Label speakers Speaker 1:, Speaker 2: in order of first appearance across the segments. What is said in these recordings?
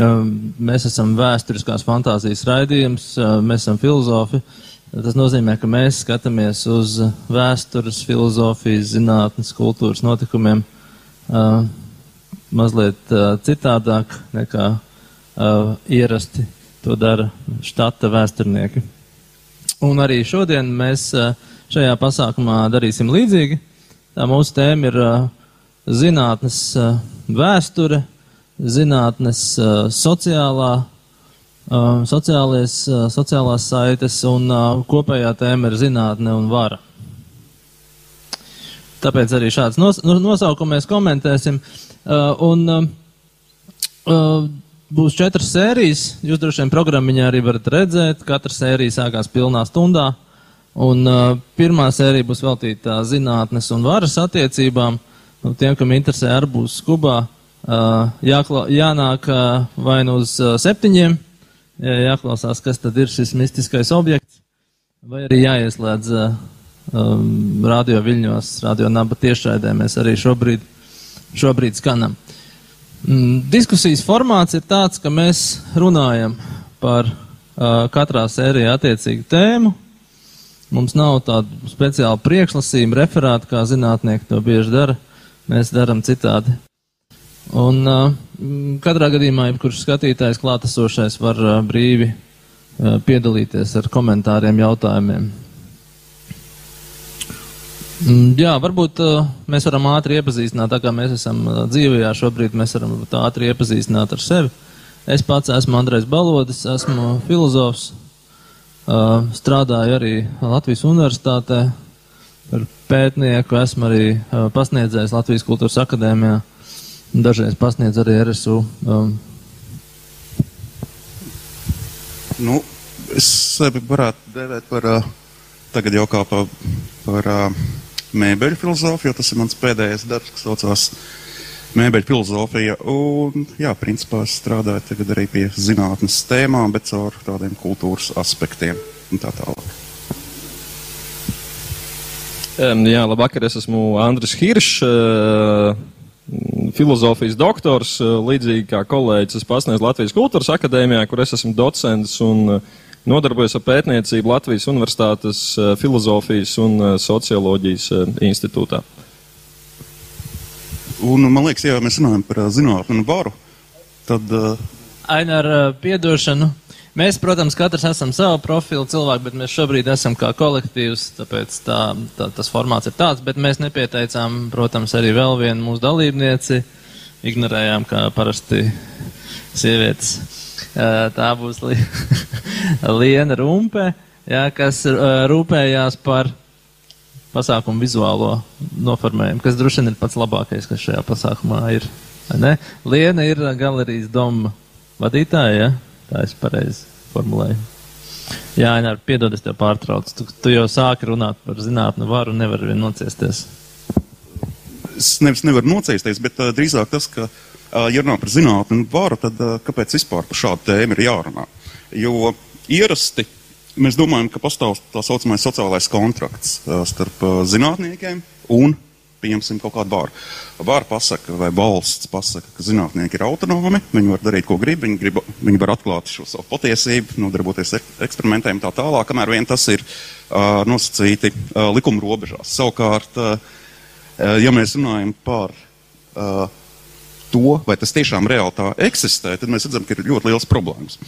Speaker 1: Mēs esam vēsturiskās fantāzijas raidījums, mēs esam filozofi. Tas nozīmē, ka mēs skatāmies uz vēstures, filozofijas, zinātnes, kultūras notikumiem mazliet citādāk nekā ierasti to dara štata vēsturnieki. Un arī šodien mēs šajā pasākumā darīsim līdzīgi. Tā mūsu tēma ir zinātnes vēsture, zinātnes sociālā, sociālies, sociālās saites un kopējā tēma ir zinātne un vara. Tāpēc arī šāds nos, nu, nosaukums mēs komentēsim. Un būs četras sērijas. Jūs droši vien programmiņā arī varat redzēt. Katra sērija sākās pilnā stundā. Un uh, pirmā sērija būs veltīta zinātnes un varas attiecībām. Nu, tiem, kam interesē, arī būs skubā. Uh, jākla, jānāk uh, vai nu uz uh, septiņiem, jā, jāklausās, kas tad ir šis mistiskais objekts, vai arī jāieslēdz um, radio viļņos, radio naba tiešraidē. Mēs arī šobrīd, šobrīd skanam. Mm, diskusijas formāts ir tāds, ka mēs runājam par uh, katrā sērijā attiecīgu tēmu. Mums nav tādu speciālu priekšlasījumu, referātu, kā zinātnieki to bieži dara. Mēs darām citādi. Un uh, katrā gadījumā, jebkurš skatītājs klātesošais var uh, brīvi uh, piedalīties ar komentāriem, jautājumiem. Mm, jā, varbūt mēs varam ātri iepazīstināt, tā kā mēs esam dzīvajā šobrīd, mēs varam ātri iepazīstināt ar sevi. Es pats esmu Andrejs Balodis, esmu filozofs, strādāju arī Latvijas universitātē par pētnieku, esmu arī pasniedzējis Latvijas kultūras akadēmijā. Dažreiz pasniedz arī RSU. Um.
Speaker 2: Nu, es sevi varētu dēvēt par, uh, tagad jau kā par, par uh, mēbeļu filozofiju, jo tas ir mans pēdējais darbs, kas saucās mēbeļu filozofija. Un, jā, principā es strādāju tagad arī pie zinātnes tēmām, bet caur tādiem kultūras aspektiem un tā tālāk.
Speaker 3: Um, jā, labvakar, es esmu Andris Hiršs. Uh, filozofijas doktors, eh, līdzīgi kā kolēģis, es pasniedzu Latvijas kultūras akadēmijā, kur es esmu docents un eh, nodarbojos ar pētniecību Latvijas Universitātes eh, filozofijas un socioloģijas institūtā.
Speaker 2: Un, man liekas, ja mēs runājam par zinātnē un varu, tad.
Speaker 1: Aina ar piedošanu. Mēs, protams, katrs esam savu profilu cilvēku, bet mēs šobrīd esam kā kolektīvs, tāpēc tā, tā, tas formāts ir tāds, bet mēs nepieteicām, protams, arī vēl vienu mūsu dalībnieci, ignorējām, kā parasti sievietes. Tā būs li Liena Rumpe, jā, kas rūpējās par pasākumu vizuālo noformējumu, kas droši vien ir pats labākais, kas šajā pasākumā ir. Ne? Liena ir galerijas doma vadītāja, ja? Tā es pareizi formulēju. Jā, Ainār, piedod, es tev pārtraucu. Tu, tu jau sāki runāt par zinātnu varu un nevari vien nociesties.
Speaker 2: Es nevis nevaru nociesties, bet uh, drīzāk tas, ka, uh, ja runā par zinātnu un varu, tad uh, kāpēc vispār par šādu tēmu ir jārunā? Jo ierasti mēs domājam, ka pastāv tā saucamais sociālais kontrakts uh, starp uh, zinātniekiem un pieņemsim kaut kādu vāru. Vāra pasaka, vai valsts pasaka, ka zinātnieki ir autonomi, viņi var darīt, ko grib, viņi, grib, viņi var atklāt šo savu patiesību, nodarboties eksperimentiem tā tālāk, kamēr vien tas ir uh, nosacīti uh, likuma robežās. Savukārt, uh, ja mēs runājam par uh, to, vai tas tiešām reāli tā eksistē, tad mēs redzam, ka ir ļoti liels problēmas.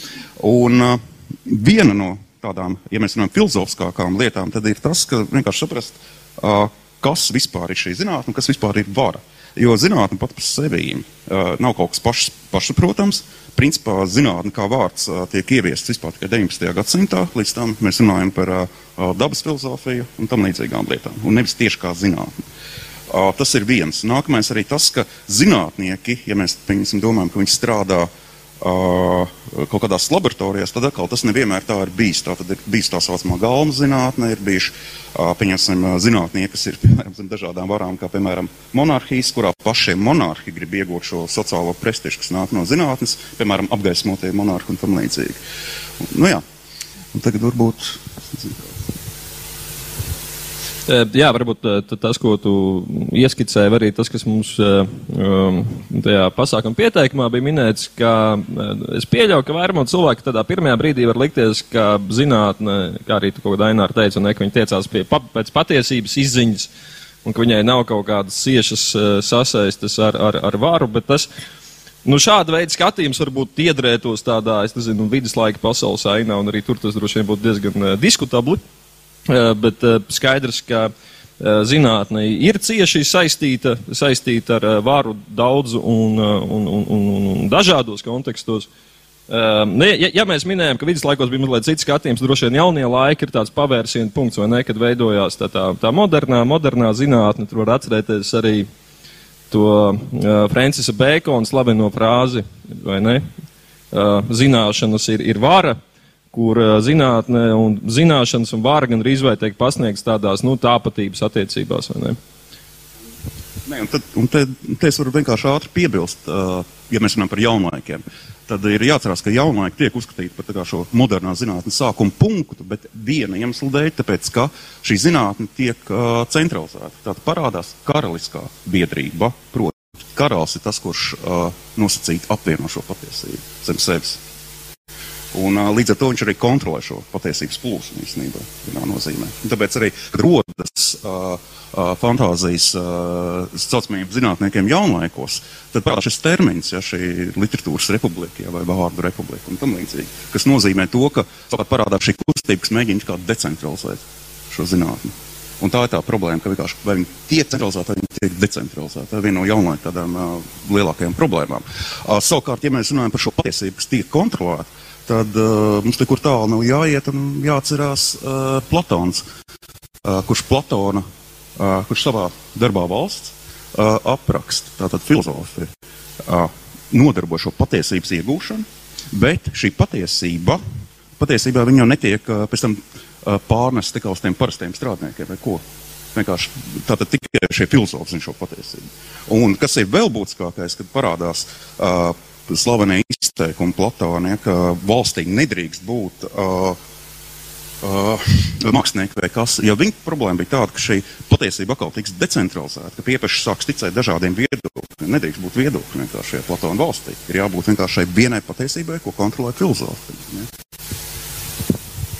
Speaker 2: Un uh, viena no tādām, ja mēs runājam filozofiskākām lietām, tad ir tas, ka vienkārši saprast, uh, kas vispār ir šī zinātne kas vispār ir vara. Jo zinātne pat par sevi uh, nav kaut kas pašs, pašsaprotams. Principā zinātne kā vārds uh, tiek ieviests vispār tikai 19. gadsimtā. Līdz tam mēs runājam par uh, dabas filozofiju un tam līdzīgām lietām, un nevis tieši kā zinātne. Uh, tas ir viens. Nākamais arī tas, ka zinātnieki, ja mēs domājam, ka viņi strādā uh, kaut kādās laboratorijās, tad atkal tas nevienmēr tā ir bijis. Tā tad ir bijis tā saucamā galma zinātne, ir bijuši, pieņemsim, zinātnieki, kas ir, piemēram, zem dažādām varām, kā, piemēram, monarhijas, kurā pašiem monarhi grib iegūt šo sociālo prestižu, kas nāk no zinātnes, piemēram, apgaismotie monarhi un tam līdzīgi. Nu jā, un tagad varbūt.
Speaker 3: Jā, varbūt tas, ko tu ieskicēji, arī tas, kas mums um, tajā pasākuma pieteikumā bija minēts, ka es pieļauju, ka vairumam cilvēku tādā pirmajā brīdī var likties, ka zinātne, kā arī tu kaut kādā ainā teica, un ne, ka viņi tiecās pie, pēc patiesības izziņas, un ka viņai nav kaut kādas ciešas sasaistes ar, ar, ar varu, bet tas, Nu, šāda veida skatījums varbūt iedrētos tādā, es nezinu, viduslaika pasaules ainā, un arī tur tas droši vien būtu diezgan diskutabli. Uh, bet uh, skaidrs, ka uh, zinātne ir cieši saistīta, saistīta ar uh, varu daudzu un, uh, un, un, un, un dažādos kontekstos. Uh, ja, ja mēs minējam, ka viduslaikos bija mazliet cits skatījums, droši vien jaunie laiki ir tāds pavērsienu punkts, vai ne, kad veidojās tā, tā, tā modernā, modernā zinātne, tur var atcerēties arī uh, to uh, Francisa Bēkona slaveno frāzi, vai ne? Uh, zināšanas ir, ir vara, kur uh, zinātne un zināšanas un vara gan arī vai tiek pasniegts tādās, nu, tāpatības attiecībās, vai ne?
Speaker 2: Nē, un tad, un te, te es varu vienkārši ātri piebilst, uh, ja mēs runājam par jaunlaikiem. Tad ir jāatcerās, ka jaunlaiki tiek uzskatīti par šo modernā zinātnes sākuma punktu, bet viena iemesla dēļ, tāpēc, ka šī zinātne tiek uh, centralizēta. Tātad parādās karaliskā biedrība, proti, karalis ir tas, kurš uh, nosacīt apvieno šo patiesību zem sevis. Un, līdz ar to viņš arī kontrolē šo patiesības plūsmu īstenībā, vienā nozīmē. Un tāpēc arī rodas uh, uh, fantāzijas uh, saucamajiem zinātniekiem jaunlaikos, tad parādās šis termins, ja šī literatūras republika ja, vai vārdu republika un tam līdzīgi, kas nozīmē to, ka savukārt parādās šī kustība, kas mēģina kā decentralizēt šo zinātni. Un tā ir tā problēma, ka vienkārši vai viņi tiek centralizēti, vai viņi tiek decentralizēti. Tā ir viena no jaunlaika tādām uh, lielākajām problēmām. Uh, savukārt, ja mēs runājam par šo patiesību, kas tiek kontrolēta, tad uh, mums nekur tālu nav jāiet un jāatcerās uh, Platons, uh, kurš Platona, uh, kurš savā darbā valsts uh, apraksta, tātad filozofija, uh, nodarbo šo patiesības iegūšanu, bet šī patiesība, patiesībā viņa jau netiek uh, pēc tam uh, pārnest tikai uz tiem parastiem strādniekiem vai ko. Vienkārši tātad tikai šie filozofi zina šo patiesību. Un kas ir vēl būtiskākais, kad parādās uh, slavenie izteikumi Platonē, ka valstī nedrīkst būt uh, uh, mākslinieki vai kas. Jo viņa problēma bija tāda, ka šī patiesība atkal tiks decentralizēta, ka piepeši sāks ticēt dažādiem viedokļiem. Nedrīkst būt viedokļi vienkārši šajā Platona valstī. Ir jābūt vienkārši šai vienai patiesībai, ko kontrolē filozofi. Ne?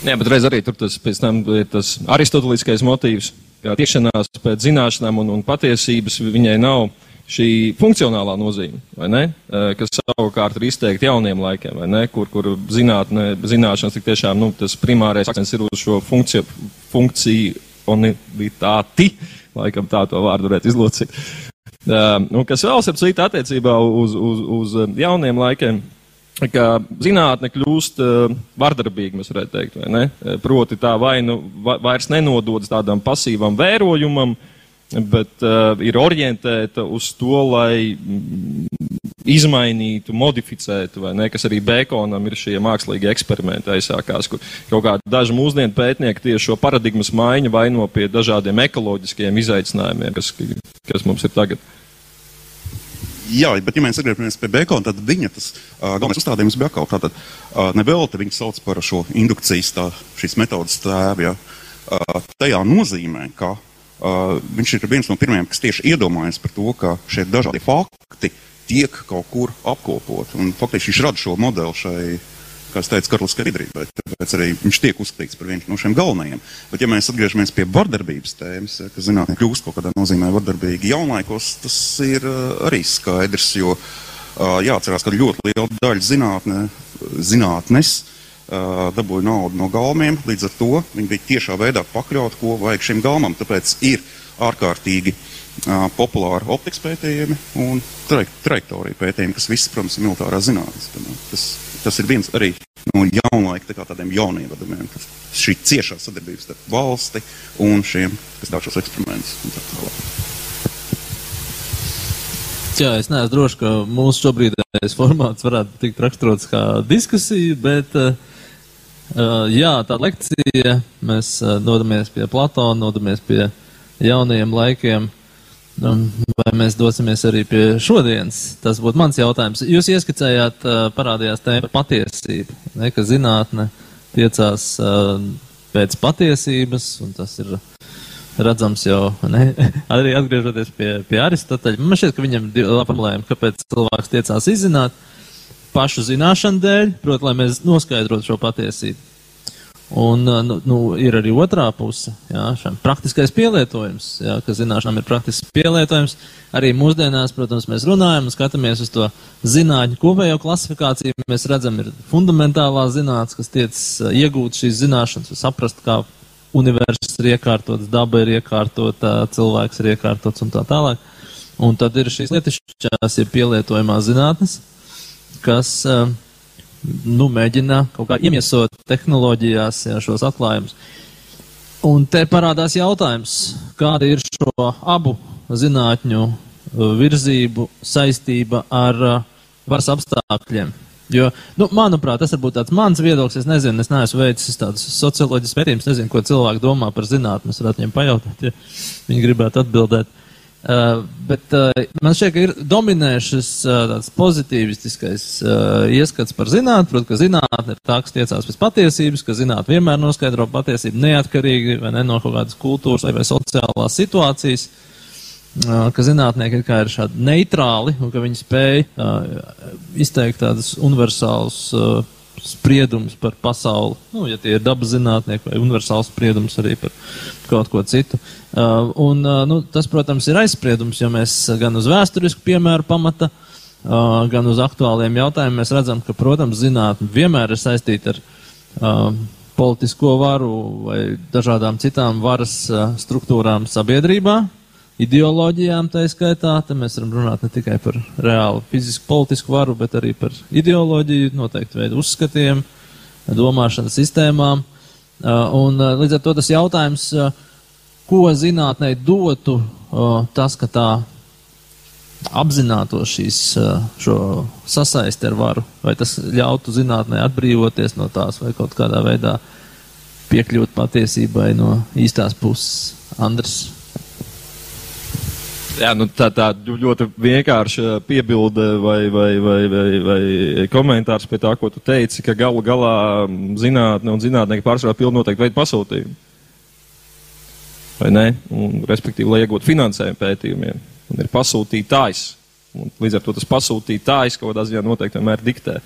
Speaker 3: Jā, bet reiz arī tur tas, tam, tas aristoteliskais motīvs, kā tiešanās pēc zināšanām un, un patiesības viņai nav šī funkcionālā nozīme, ne, kas savukārt ir izteikti jauniem laikiem, ne, kur, kur zinātne, zināšanas tik tiešām nu, tas primārais akcents ir uz šo funkciju, funkcionitāti, laikam tā to vārdu varētu izlocīt. Uh, kas vēl ir cita attiecībā uz, uz, uz jauniem laikiem, ka zinātne kļūst vardarbīga, mēs varētu teikt, vai ne? Proti tā vai nu va, vairs nenododas tādam pasīvam vērojumam, uh, bet uh, ir orientēta uz to, lai izmainītu, modificētu, vai ne, kas arī Bekonam ir šie mākslīgi eksperimenti aizsākās, kur kaut kādi daži mūsdienu pētnieki tieši šo paradigmas maiņu vaino pie dažādiem ekoloģiskiem izaicinājumiem, kas, kas mums ir tagad.
Speaker 2: Jā, bet, ja mēs atgriežamies pie Bekona, tad viņa tas uh, galvenais uzstādījums bija atkal tātad, uh, nevelti viņu sauc par šo indukcijas, tā, metodas tēvu, ja, uh, tajā nozīmē, ka uh, Uh, viņš ir viens no pirmajiem, kas tieši iedomājas par to, ka šie dažādi fakti tiek kaut kur apkopot. Un faktiski viņš rada šo modeli šai, kā es teicu, karaliskajai biedrībai. Tāpēc arī viņš tiek uzskatīts par vienu no šiem galvenajiem. Bet ja mēs atgriežamies pie vardarbības tēmas, ka zinātnē kļūst kaut kādā nozīmē vardarbīgi jaunlaikos, tas ir arī skaidrs, jo uh, jāatcerās, ka ļoti liela daļa zinātne, zinātnes dabūja naudu no galmiem, līdz ar to viņi bija tiešā veidā pakļauti, ko vajag šim galmam. Tāpēc ir ārkārtīgi uh, populāri optikas pētījumi un trajektorija pētījumi, kas viss, protams, ir militārā zinātnes. Tas, tas ir viens arī no jaunlaika tā tādiem jauniem vadumiem, kas šī ciešā sadarbības starp valsti un šiem, kas dara šos eksperimentus.
Speaker 1: Jā, es neesmu drošs, ka mūsu šobrīdējais formāts varētu tikt raksturots kā diskusija, bet uh, Uh, jā, tā lekcija. Mēs uh, dodamies pie Platona, dodamies pie jaunajiem laikiem. Um, vai mēs dosimies arī pie šodienas? Tas būtu mans jautājums. Jūs ieskicējāt, uh, parādījās tēma par patiesību, ne, ka zinātne tiecās uh, pēc patiesības, un tas ir redzams jau, ne? arī atgriežoties pie, pie Aristoteļa. Man šķiet, ka viņam ir divi problēma, kāpēc cilvēks tiecās izzināt pašu zināšanu dēļ, proti, lai mēs noskaidrotu šo patiesību. Un nu, nu, ir arī otrā puse, jā, praktiskais pielietojums, jā, ka zināšanām ir praktisks pielietojums. Arī mūsdienās, protams, mēs runājam un skatāmies uz to zinātņu kopējo klasifikāciju. Mēs redzam, ir fundamentālā zinātnes, kas tiec iegūt šīs zināšanas, saprast, kā universums ir iekārtots, daba ir iekārtota, cilvēks ir iekārtots un tā tālāk. Un tad ir šīs lietišķās, ir pielietojumās zinātnes, kas uh, nu, mēģina kaut kā iemiesot tehnoloģijās jā, šos atklājumus. Un te parādās jautājums, kāda ir šo abu zinātņu uh, virzību saistība ar uh, varas apstākļiem. Jo, nu, manuprāt, tas varbūt tāds mans viedoklis. Es nezinu, es neesmu veicis tādus socioloģiskus pētījumus, nezinu, ko cilvēki domā par zinātnē. Es varētu viņiem pajautāt, ja viņi gribētu atbildēt. Uh, bet uh, man šķiet, ka ir dominējušas uh, tāds pozitīvistiskais uh, ieskats par zinātnē, proti, ka zinātne ir tā, kas tiecās pēc patiesības, ka zinātne vienmēr noskaidro patiesību neatkarīgi ne no kaut kādas kultūras vai, vai sociālās situācijas, uh, ka zinātnieki ir šādi neitrāli un ka viņi spēj uh, izteikt tādus universālus uh, spriedums par pasauli, nu, ja tie ir dabas zinātnieki vai universāls spriedums arī par kaut ko citu. Uh, un, uh, nu, tas, protams, ir aizspriedums, jo mēs gan uz vēsturisku piemēru pamata, uh, gan uz aktuāliem jautājumiem redzam, ka, protams, zinātne vienmēr ir saistīta ar uh, politisko varu vai dažādām citām varas uh, struktūrām sabiedrībā, ideoloģijām tā skaitā. Te mēs varam runāt ne tikai par reālu fizisku, politisku varu, bet arī par ideoloģiju, noteikti veidu uzskatiem, domāšanas sistēmām. Un līdz ar to tas jautājums, ko zinātnē dotu tas, ka tā apzinātos šīs, šo sasaisti ar varu, vai tas ļautu zinātnē atbrīvoties no tās vai kaut kādā veidā piekļūt patiesībai no īstās puses. Andrs.
Speaker 3: Jā, nu tā, tā ļoti vienkārša piebilde vai, vai, vai, vai, vai komentārs pie tā, ko tu teici, ka galu galā zinātne un zinātnieki pārsvarā pilnu noteikti veidu pasūtījumu. Vai ne? Un, respektīvi, lai iegūtu finansējumu pētījumiem. Un ir pasūtītājs. Un līdz ar to tas pasūtītājs kaut kādā ziņā noteikti vienmēr diktē.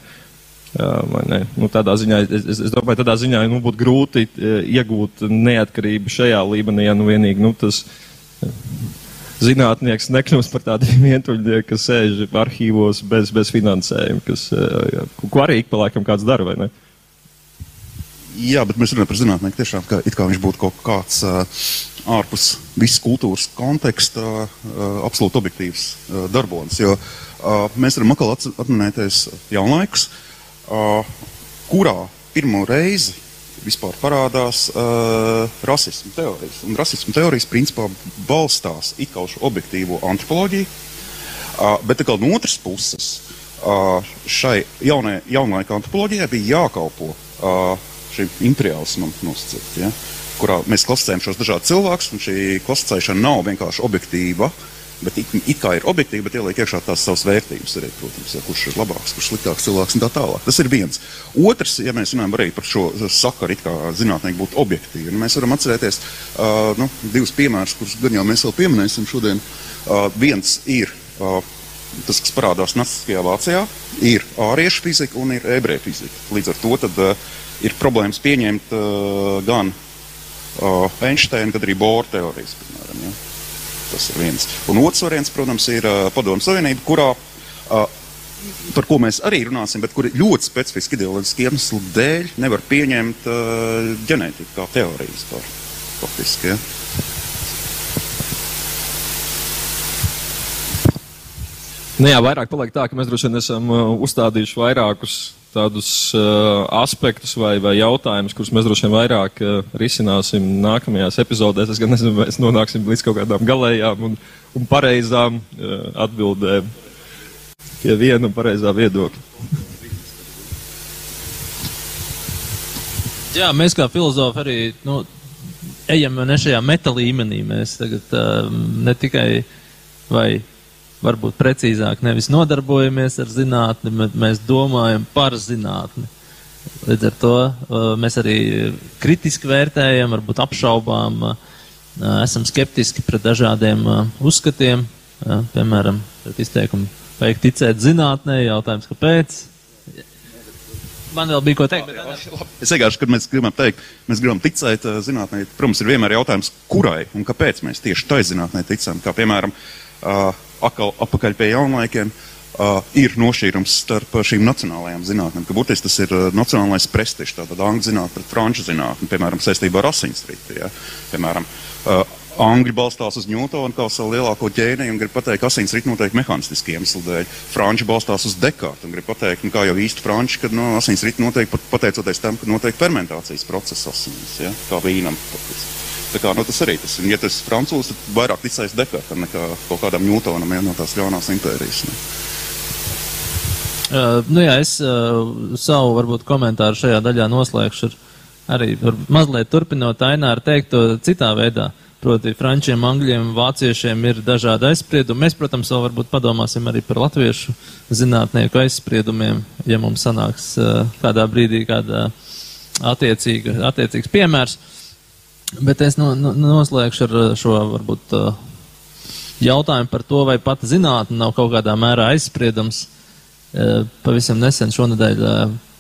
Speaker 3: Nu, tādā ziņā, es, es domāju, tādā ziņā nu, būtu grūti e, iegūt neatkarību šajā līmenī, ja nu vienīgi nu, tas zinātnieks nekļūst par tādu vientuļnieku, kas sēž arhīvos bez, bez finansējuma, kas, jā, ko arī ik pa laikam kāds dara, vai ne?
Speaker 2: Jā, bet mēs runājam par zinātnieku tiešām, ka it kā viņš būtu kaut kāds uh, ārpus visas kultūras konteksta uh, absolūti objektīvs darbonis, jo mēs varam atkal atminēties jaunlaikus, kurā pirmo reizi vispār parādās uh, rasismu teorijas. Un rasismu teorijas principā balstās it kā uz objektīvo antropoloģiju, uh, bet atkal no otras puses uh, šai jaunai, jaunlaika antropoloģijai bija jākalpo uh, šim imperiālismam nosacīt, ja, kurā mēs klasicējam šos dažādus cilvēkus, un šī klasicēšana nav vienkārši objektīva, uh, Bet it, it kā ir objektīvi, bet ieliek iekšā tās savas vērtības arī, protams, ja, kurš ir labāks, kurš sliktāks cilvēks un tā tālāk. Tas ir viens. Otrs, ja mēs runājam arī par šo sakaru, it kā zinātnieki būtu objektīvi, nu, mēs varam atcerēties uh, nu, divus piemērus, kurus gan jau mēs vēl pieminēsim šodien. Uh, viens ir uh, tas, kas parādās Naciskajā Vācijā, ir āriešu fizika un ir ebreju fizika. Līdz ar to tad, uh, ir problēmas pieņemt uh, gan uh, Einsteina, gan arī Bohra teorijas. Piemēram, ja. Tas ir viens. Un otrs variants, protams, ir uh, Padomu Savienība, kurā, uh, par ko mēs arī runāsim, bet kuri ļoti specifiski ideoloģiski iemeslu dēļ nevar pieņemt uh, ģenētiku kā teoriju vispār. Faktiski, ja.
Speaker 3: Nu jā, vairāk paliek tā, ka mēs droši vien esam uzstādījuši vairākus tādus uh, aspektus vai, vai jautājumus, kurus mēs droši vien vairāk uh, risināsim nākamajās epizodēs. Es gan nezinu, vai mēs nonāksim līdz kaut kādām galējām un, un pareizām uh, atbildēm pie viena un pareizā viedokļa.
Speaker 1: Jā, mēs kā filozofi arī nu, ejam ne šajā meta līmenī. Mēs tagad uh, ne tikai vai varbūt precīzāk nevis nodarbojamies ar zinātni, bet mēs domājam par zinātni. Līdz ar to uh, mēs arī kritiski vērtējam, varbūt apšaubām uh, esam skeptiski pret dažādiem uzskatiem, piemēram, pret izteikumu vajag ticēt zinātnē, jautājums, kāpēc. Man vēl bija ko teikt. Bet...
Speaker 2: Es vienkārši, kad mēs gribam teikt, mēs gribam ticēt zinātnē, protams, ir vienmēr jautājums, kurai un kāpēc mēs tieši tai zinātnē ticam. Kā piemēram, atkal apakaļ pie jaunlaikiem. Uh, ir nošķīrums starp šīm nacionālajām zinātnēm, burtiski tas ir uh, nacionālais prestižs, tātad angļu zinātne pret franču zinātni, piemēram, saistībā ar asinsriti. Ja? Piemēram, uh, Angļi balstās uz Ņūtonu kā savu lielāko ķēniņu un grib pateikt, ka asins rit noteikti mehānistiski iemeslu dēļ. Franči balstās uz Dekārtu un grib pateikt, nu, kā jau īsti franči, ka nu, asins rit noteikti pat pateicoties tam, ka notiek fermentācijas process asinīs, ja? kā vīnam. Tā kā, nu, tas arī tas ir. Ja tas ir francūzs, tad vairāk ticēs Dekārtam nekā kaut kādam Ņūtonam ja, no tās ļaunās impērijas. Ne?
Speaker 1: Uh, nu jā, es uh, savu varbūt komentāru šajā daļā noslēgšu ar arī mazliet turpinot Aināru teikto citā veidā. Uh, Proti, frančiem, angļiem, vāciešiem ir dažādi aizspriedumi. Mēs, protams, vēl varbūt padomāsim arī par latviešu zinātnieku aizspriedumiem, ja mums sanāks uh, kādā brīdī kādā attiecīga, attiecīgs piemērs. Bet es no, no, noslēgšu ar šo varbūt uh, jautājumu par to, vai pati zinātne nav kaut kādā mērā aizspriedums. Uh, pavisam nesen šonadēļ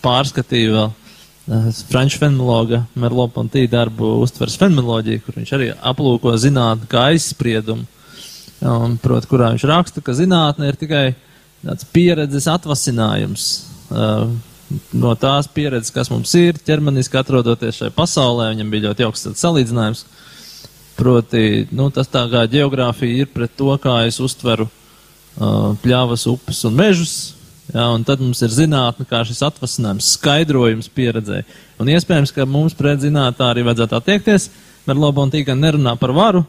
Speaker 1: pārskatīju vēl Eh, franču fenologa Merlo-Pontī darbu uztvers fenomenoloģiju, kur viņš arī aplūko zinātni kā aizspriedumu. Un, proti, kurā viņš raksta, ka zinātne ir tikai tāds pieredzes atvasinājums uh, no tās pieredzes, kas mums ir ķermeniski atrodoties šajā pasaulē. Viņam bija ļoti jauks salīdzinājums. Proti, nu, tas tā kā geogrāfija ir pret to, kā es uztveru uh, pļavas, upes un mežus, Ja, un tad mums ir zinātne, kā šis atvasinājums, skaidrojums pieredzē. Un iespējams, ka mums pret zinātnē arī vajadzētu attiekties. Merlobonti gan nerunā par varu,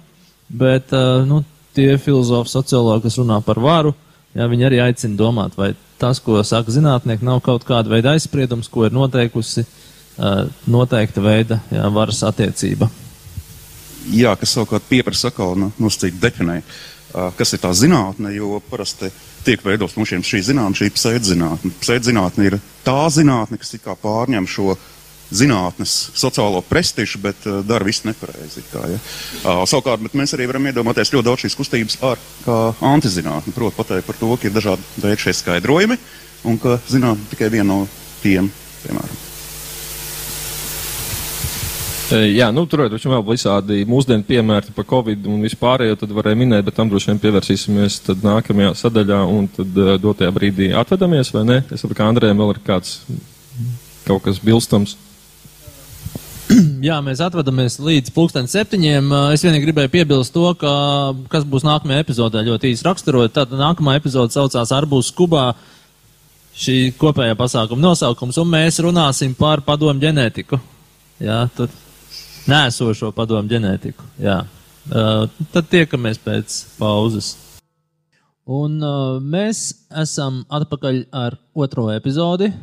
Speaker 1: bet uh, nu, tie filozofi, sociologi, kas runā par varu, ja, viņi arī aicina domāt, vai tas, ko saka zinātnieki, nav kaut kāda veida aizspriedums, ko ir noteikusi noteikta veida ja, varas attiecība.
Speaker 2: Jā, kas savukārt pieprasa atkal nu, nosacīt definēt, uh, kas ir tā zinātne, jo parasti tiek veidots no šiem šī zinātne, šī pseidzinātne. Pseidzinātne ir tā zinātne, kas kā pārņem šo zinātnes sociālo prestižu, bet uh, dara visu nepareizi. Kā, ja? uh, savukārt, mēs arī varam iedomāties ļoti daudz šīs kustības ar antizinātni. Proti, pateikt par to, ka ir dažādi veidi šie skaidrojumi un ka zinātne tikai viena no tiem, piemēram.
Speaker 3: Jā, nu, tur ir vēl visādi mūsdienu piemēri par Covid un vispārējo, tad varēja minēt, bet tam droši vien pievērsīsimies tad nākamajā sadaļā un tad dotajā brīdī atvedamies, vai ne? Es saprotu, ka Andrējam vēl ir kāds kaut kas bilstams.
Speaker 1: Jā, mēs atvadamies līdz pulksten septiņiem. Es vienīgi gribēju piebilst to, ka, kas būs nākamajā epizodē, ļoti īsi raksturot. Tad nākamā epizode saucās Arbūs Kubā, šī kopējā pasākuma nosaukums, un mēs runāsim par padomu ģenētiku. Jā, tur nēsošo padomu ģenētiku. Jā. Uh, tad tiekamies pēc pauzes. Un uh, mēs esam atpakaļ ar otro epizodi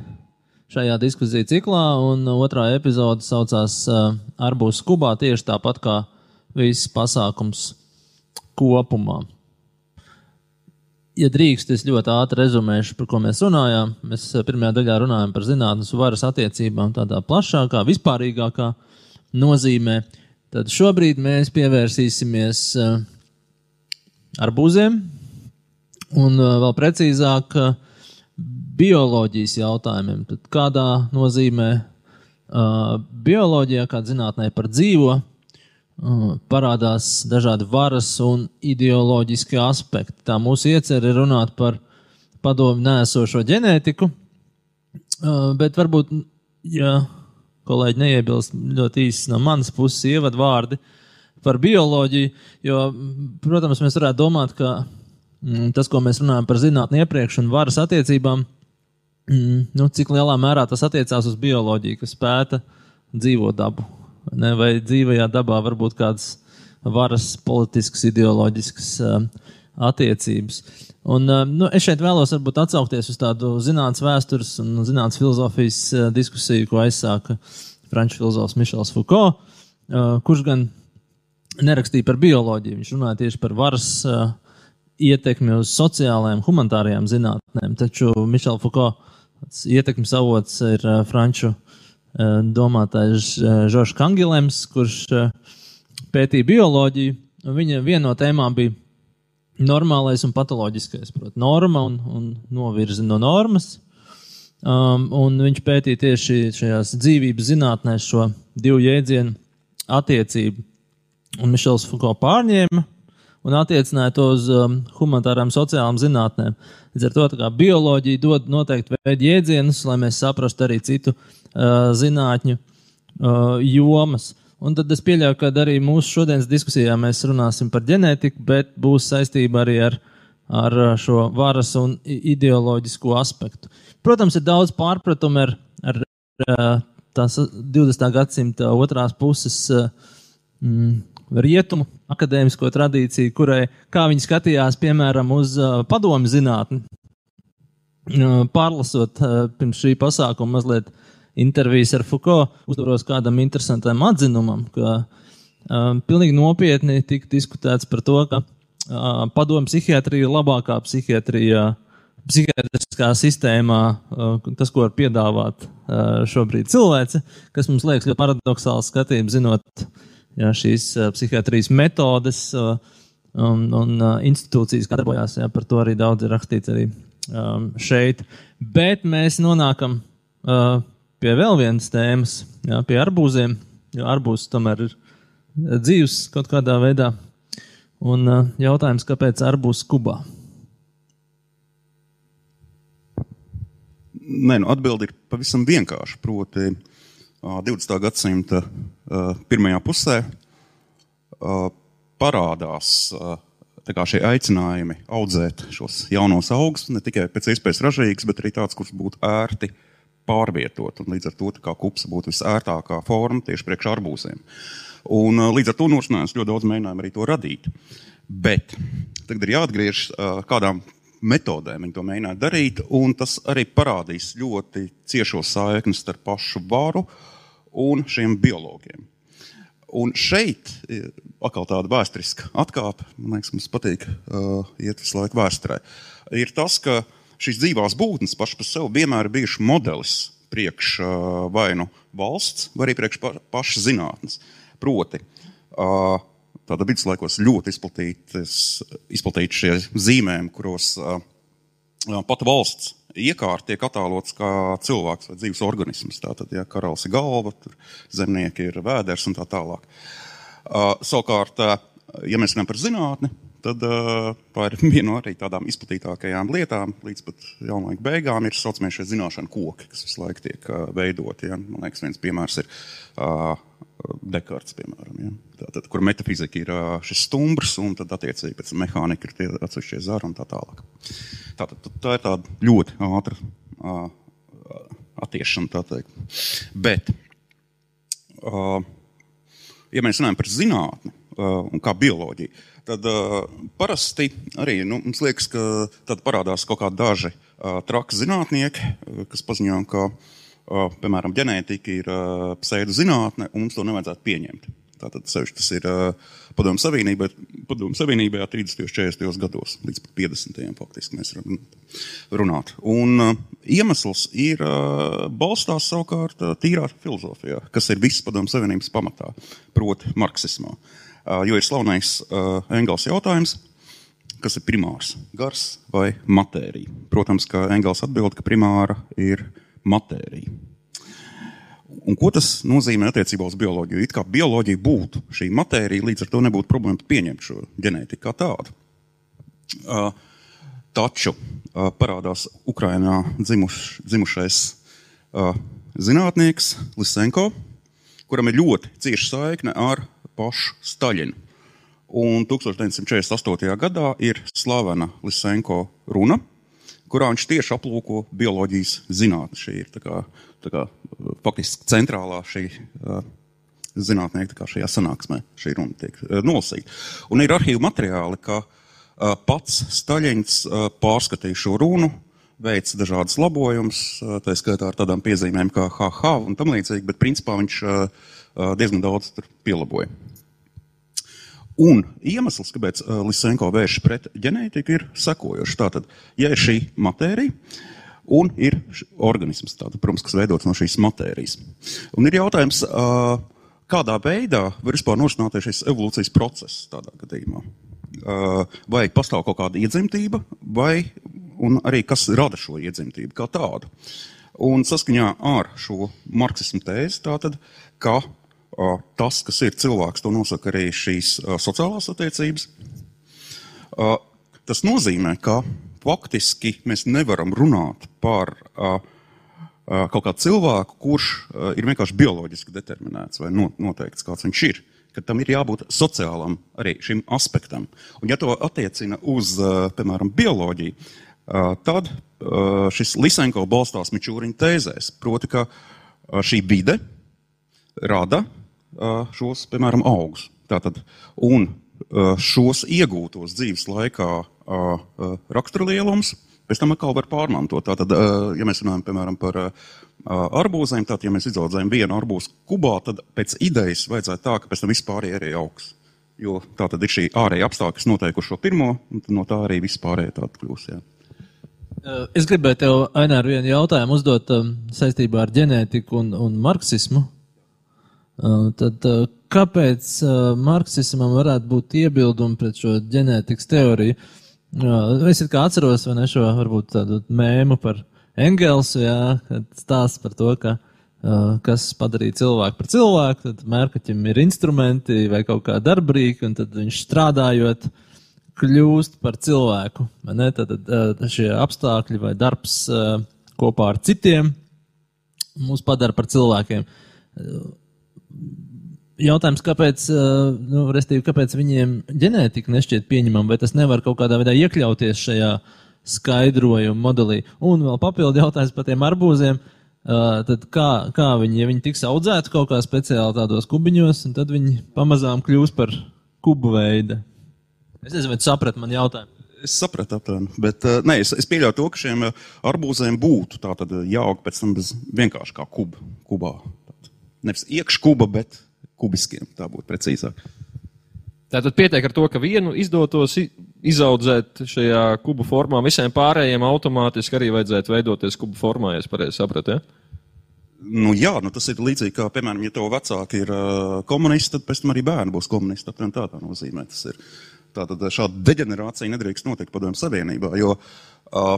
Speaker 1: šajā diskusiju ciklā, un otrā epizode saucās uh, Arbūs Kubā tieši tāpat kā viss pasākums kopumā. Ja drīkst, es ļoti ātri rezumēšu, par ko mēs runājām. Mēs pirmajā daļā runājām par zinātnes varas attiecībām tādā plašākā, vispārīgākā nozīmē. Tad šobrīd mēs pievērsīsimies uh, arbūziem un vēl precīzāk uh, bioloģijas jautājumiem. Tad kādā nozīmē uh, bioloģijā, kā zinātnē par dzīvo, uh, parādās dažādi varas un ideoloģiski aspekti. Tā mūsu iecerē ir runāt par padomu nēsošo ģenētiku, uh, bet varbūt, ja kolēģi neiebilst ļoti īsi no manas puses ievadu vārdi par bioloģiju, jo, protams, mēs varētu domāt, ka mm, tas, ko mēs runājam par zinātni iepriekš un varas attiecībām, mm, nu, cik lielā mērā tas attiecās uz bioloģiju, kas pēta dzīvo dabu. Ne? Vai dzīvajā dabā var būt kādas varas, politiskas, ideoloģiskas uh, attiecības. Un, uh, nu, es šeit vēlos varbūt atsaukties uz tādu zinātnīs vēstures un zinātnīs filozofijas uh, diskusiju, ko aizsāka franču filozofs Mišels Foucault, uh, kurš gan nerakstīja par bioloģiju. Viņš runāja tieši par varas uh, ietekmi uz sociālajām, humanitārajām zinātnēm. Taču Mišela Foucault ietekmes avots ir franču domātājs Žoržs Kangilems, kurš pētīja bioloģiju. Viņa viena no tēmām bija normālais un patoloģiskais. Proti, norma un, un novirzi no normas. Um, viņš pētīja tieši šajās dzīvības zinātnēs šo divu jēdzienu attiecību. Un Mišels Fuko pārņēma un attiecināja to uz um, humanitārām sociālām zinātnēm. Līdz ar to bioloģija dod noteikti veidu jēdzienus, lai mēs saprastu arī citu uh, zinātņu uh, jomas. Un tad es pieļauju, ka arī mūsu šodienas diskusijā mēs runāsim par ģenētiku, bet būs saistība arī ar, ar šo varas un ideoloģisko aspektu. Protams, ir daudz pārpratumu ar, ar, ar tās 20. gadsimta otrās puses mm, rietumu akadēmisko tradīciju, kurai, kā viņi skatījās, piemēram, uz padomu zinātni. Pārlasot pirms šī pasākuma mazliet intervijas ar Foucault, uzdoros kādam interesantam atzinumam, ka pilnīgi nopietni tika diskutēts par to, ka padomu psihiatrija ir labākā psihiatrija. Psihiatriskā sistēmā, tas, ko var piedāvāt šobrīd cilvēce, kas mums liekas ļoti paradoxāls skatījums, zinot, uh, ja, šīs uh, psihiatrijas metodes uh, un, un uh, institūcijas, kā darbojās. Ja, par to arī daudz ir rakstīts arī um, šeit. Bet mēs nonākam uh, pie vēl vienas tēmas, ja, pie arbūziem, jo arbūs tomēr ir dzīves kaut kādā veidā. Un uh, jautājums, kāpēc arbūs Kubā?
Speaker 2: Nē, nu, atbildi ir pavisam vienkārša. Proti, uh, 20. gadsimta pirmajā pusē parādās šie aicinājumi audzēt šos jaunos augus, ne tikai pēc iespējas ražīgus, bet arī tāds, kurš būtu ērti pārvietot. Un līdz ar to kupsa būtu visērtākā forma tieši priekš arbūziem. Un, līdz ar to norisinājās ļoti daudz mēģinājumu arī to radīt. Bet tagad ir jāatgriežas kādām metodēm viņi to mēģināja darīt, un tas arī parādīs ļoti ciešo saikni starp pašu varu un šiem biologiem. Un šeit ir atkal tāda vēsturiska atkāpe, man liekas, mums patīk uh, iet visu laiku vēsturē. Ir tas, ka šīs dzīvās būtnes pašas par sevi vienmēr ir bijušas modelis priekš uh, vai nu valsts, vai arī priekš pa, pašas zinātnes. Proti, uh, tāda viduslaikos ļoti izplatīti šie zīmējumi, kuros uh, pat valsts iekārta tiek attēlots kā cilvēks vai dzīves organisms. Tātad, ja karalis ir galva, zemnieki ir vēders un tā tālāk. Savukārt, ja mēs runājam par zinātni, tad uh, par vienu no arī tādām izplatītākajām lietām līdz pat jaunlaika beigām ir saucamie šie zināšanu koki, kas visu laiku tiek veidoti. Ja? Man liekas, viens piemērs ir Dekarts, piemēram, ja? Tātad, kur metafizika ir šis stumbrs, un tad attiecīgi pēc mehānika ir tie atsevišķie zari un tā tālāk. Tātad, tā ir tāda ļoti ātra attiešana, tā teikt. Bet, ja mēs runājam par zinātni un kā bioloģiju, tad parasti arī nu, mums liekas, ka tad parādās kaut kādi daži traki zinātnieki, kas paziņo, ka, uh, piemēram, ģenētika ir uh, pseidu zinātne, un mums to nevajadzētu pieņemt. Tātad tas ir Padomu Savienībai, Padomu Savienībai 30. un 40. gados, līdz 50. faktiski mēs runāt. Un iemesls ir balstās savukārt tīrā filozofijā, kas ir viss Padomu Savienības pamatā, proti marksismā. Jo ir slavenais Engels jautājums, kas ir primārs - gars vai matērija. Protams, ka Engels atbild, ka primāra ir matērija. Un ko tas nozīmē attiecībā uz bioloģiju? It kā bioloģija būtu šī matērija, līdz ar to nebūtu problēma pieņemt šo ģenētiku kā tādu. Uh, taču uh, parādās Ukrainā dzimuš, dzimušais uh, zinātnieks Lisenko, kuram ir ļoti cieša saikne ar pašu Staļinu. Un 1948. gadā ir slavena Lisenko runa, kurā viņš tieši aplūko bioloģijas zinātni. Šī ir tā kā, tā kā, faktiski centrālā šī uh, zinātnieka šajā sanāksmē. Šī runa tiek uh, nolasīta. Un ir arhīvu materiāli, ka pats Staļins pārskatīja šo runu, veica dažādas labojumus, tā skaitā ar tādām piezīmēm kā HH un tam līdzīgi, bet principā viņš diezgan daudz pielaboja. Un iemesls, kāpēc uh, Lisenko vērš pret ģenētiku, ir sekojošs. Tātad, ja ir šī matērija, un ir organisms, tātad, protams, kas veidots no šīs matērijas. Un ir jautājums, uh, kādā veidā var vispār norisināties šis evolūcijas process tādā gadījumā? Vai pastāv kaut kāda iedzimtība, vai arī kas rada šo iedzimtību kā tādu? Un saskaņā ar šo marksismu tēzi, tātad, ka tas, kas ir cilvēks, to nosaka arī šīs sociālās attiecības. Tas nozīmē, ka faktiski mēs nevaram runāt par kaut kādu cilvēku, kurš ir vienkārši bioloģiski determinēts vai no, noteikts, kāds viņš ir. Ka tam ir jābūt sociālam arī šim aspektam. Un, ja to attiecina uz, piemēram, bioloģiju, tad šis Lisenko balstās Mičūriņa tēzēs. Proti, ka šī vide rada šos, piemēram, augus. Tātad, un šos iegūtos dzīves laikā raksturlielums, pēc tam atkal var pārmantot. Tātad, ja mēs runājam, piemēram, par arbūzēm, tad, ja mēs izaudzējam vienu arbūzu kubā, tad pēc idejas vajadzētu tā, ka pēc tam vispār ir arī augs. Jo tā tad ir šī ārēja apstākļa, kas noteikuši šo pirmo, un no tā arī vispārēji tāda kļūs. Jā.
Speaker 1: Es gribēju tev, Ainār, vienu jautājumu uzdot um, saistībā ar ģenētiku un, un marksismu. Tad kāpēc marksismam varētu būt iebildumi pret šo ģenētikas teoriju? Es kā atceros, ne šo varbūt tādu mēmu par Engelsu, jā, kad stāsts par to, ka kas padarīja cilvēku par cilvēku, tad mērkaķim ir instrumenti vai kaut kā darbrīki, un tad viņš strādājot, kļūst par cilvēku. Tad, tad šie apstākļi vai darbs kopā ar citiem mūs padara par cilvēkiem. Jautājums, kāpēc, nu, kāpēc viņiem ģenētika nešķiet pieņemama, vai tas nevar kaut kādā veidā iekļauties šajā skaidrojuma modelī? Un vēl papildu jautājums par tiem arbūziem. Tad kā, kā viņi, ja viņi tiks audzēti kaut kā speciāli tādos kubiņos, tad viņi pamazām kļūs par kubu veidu Es nezinu, vai tu saprati man jautājumu.
Speaker 2: Es sapratu, aptuveni. Bet nē, es, es pieļauju to, ka šiem arbūziem būtu jāaug pēc tam bez vienkārši kā kuba, kubā. Nevis iekškuba, bet kubiskiem. Tā būtu precīzāk.
Speaker 3: Tātad pietiek ar to, ka vienu izdotos izaudzēt šajā kubu formā, visiem pārējiem automātiski arī vajadzētu veidoties kubu formā, ja es pareizi sapratu. Ja?
Speaker 2: Nu, jā, nu, tas ir līdzīgi kā, piemēram, ja tev vecāki ir uh, komunisti, tad pēc tam arī bērni būs komunisti. Aptuveni tā tā nozīmē. Tas ir. Tātad šāda deģenerācija nedrīkst notikt padomju savienībā, jo uh,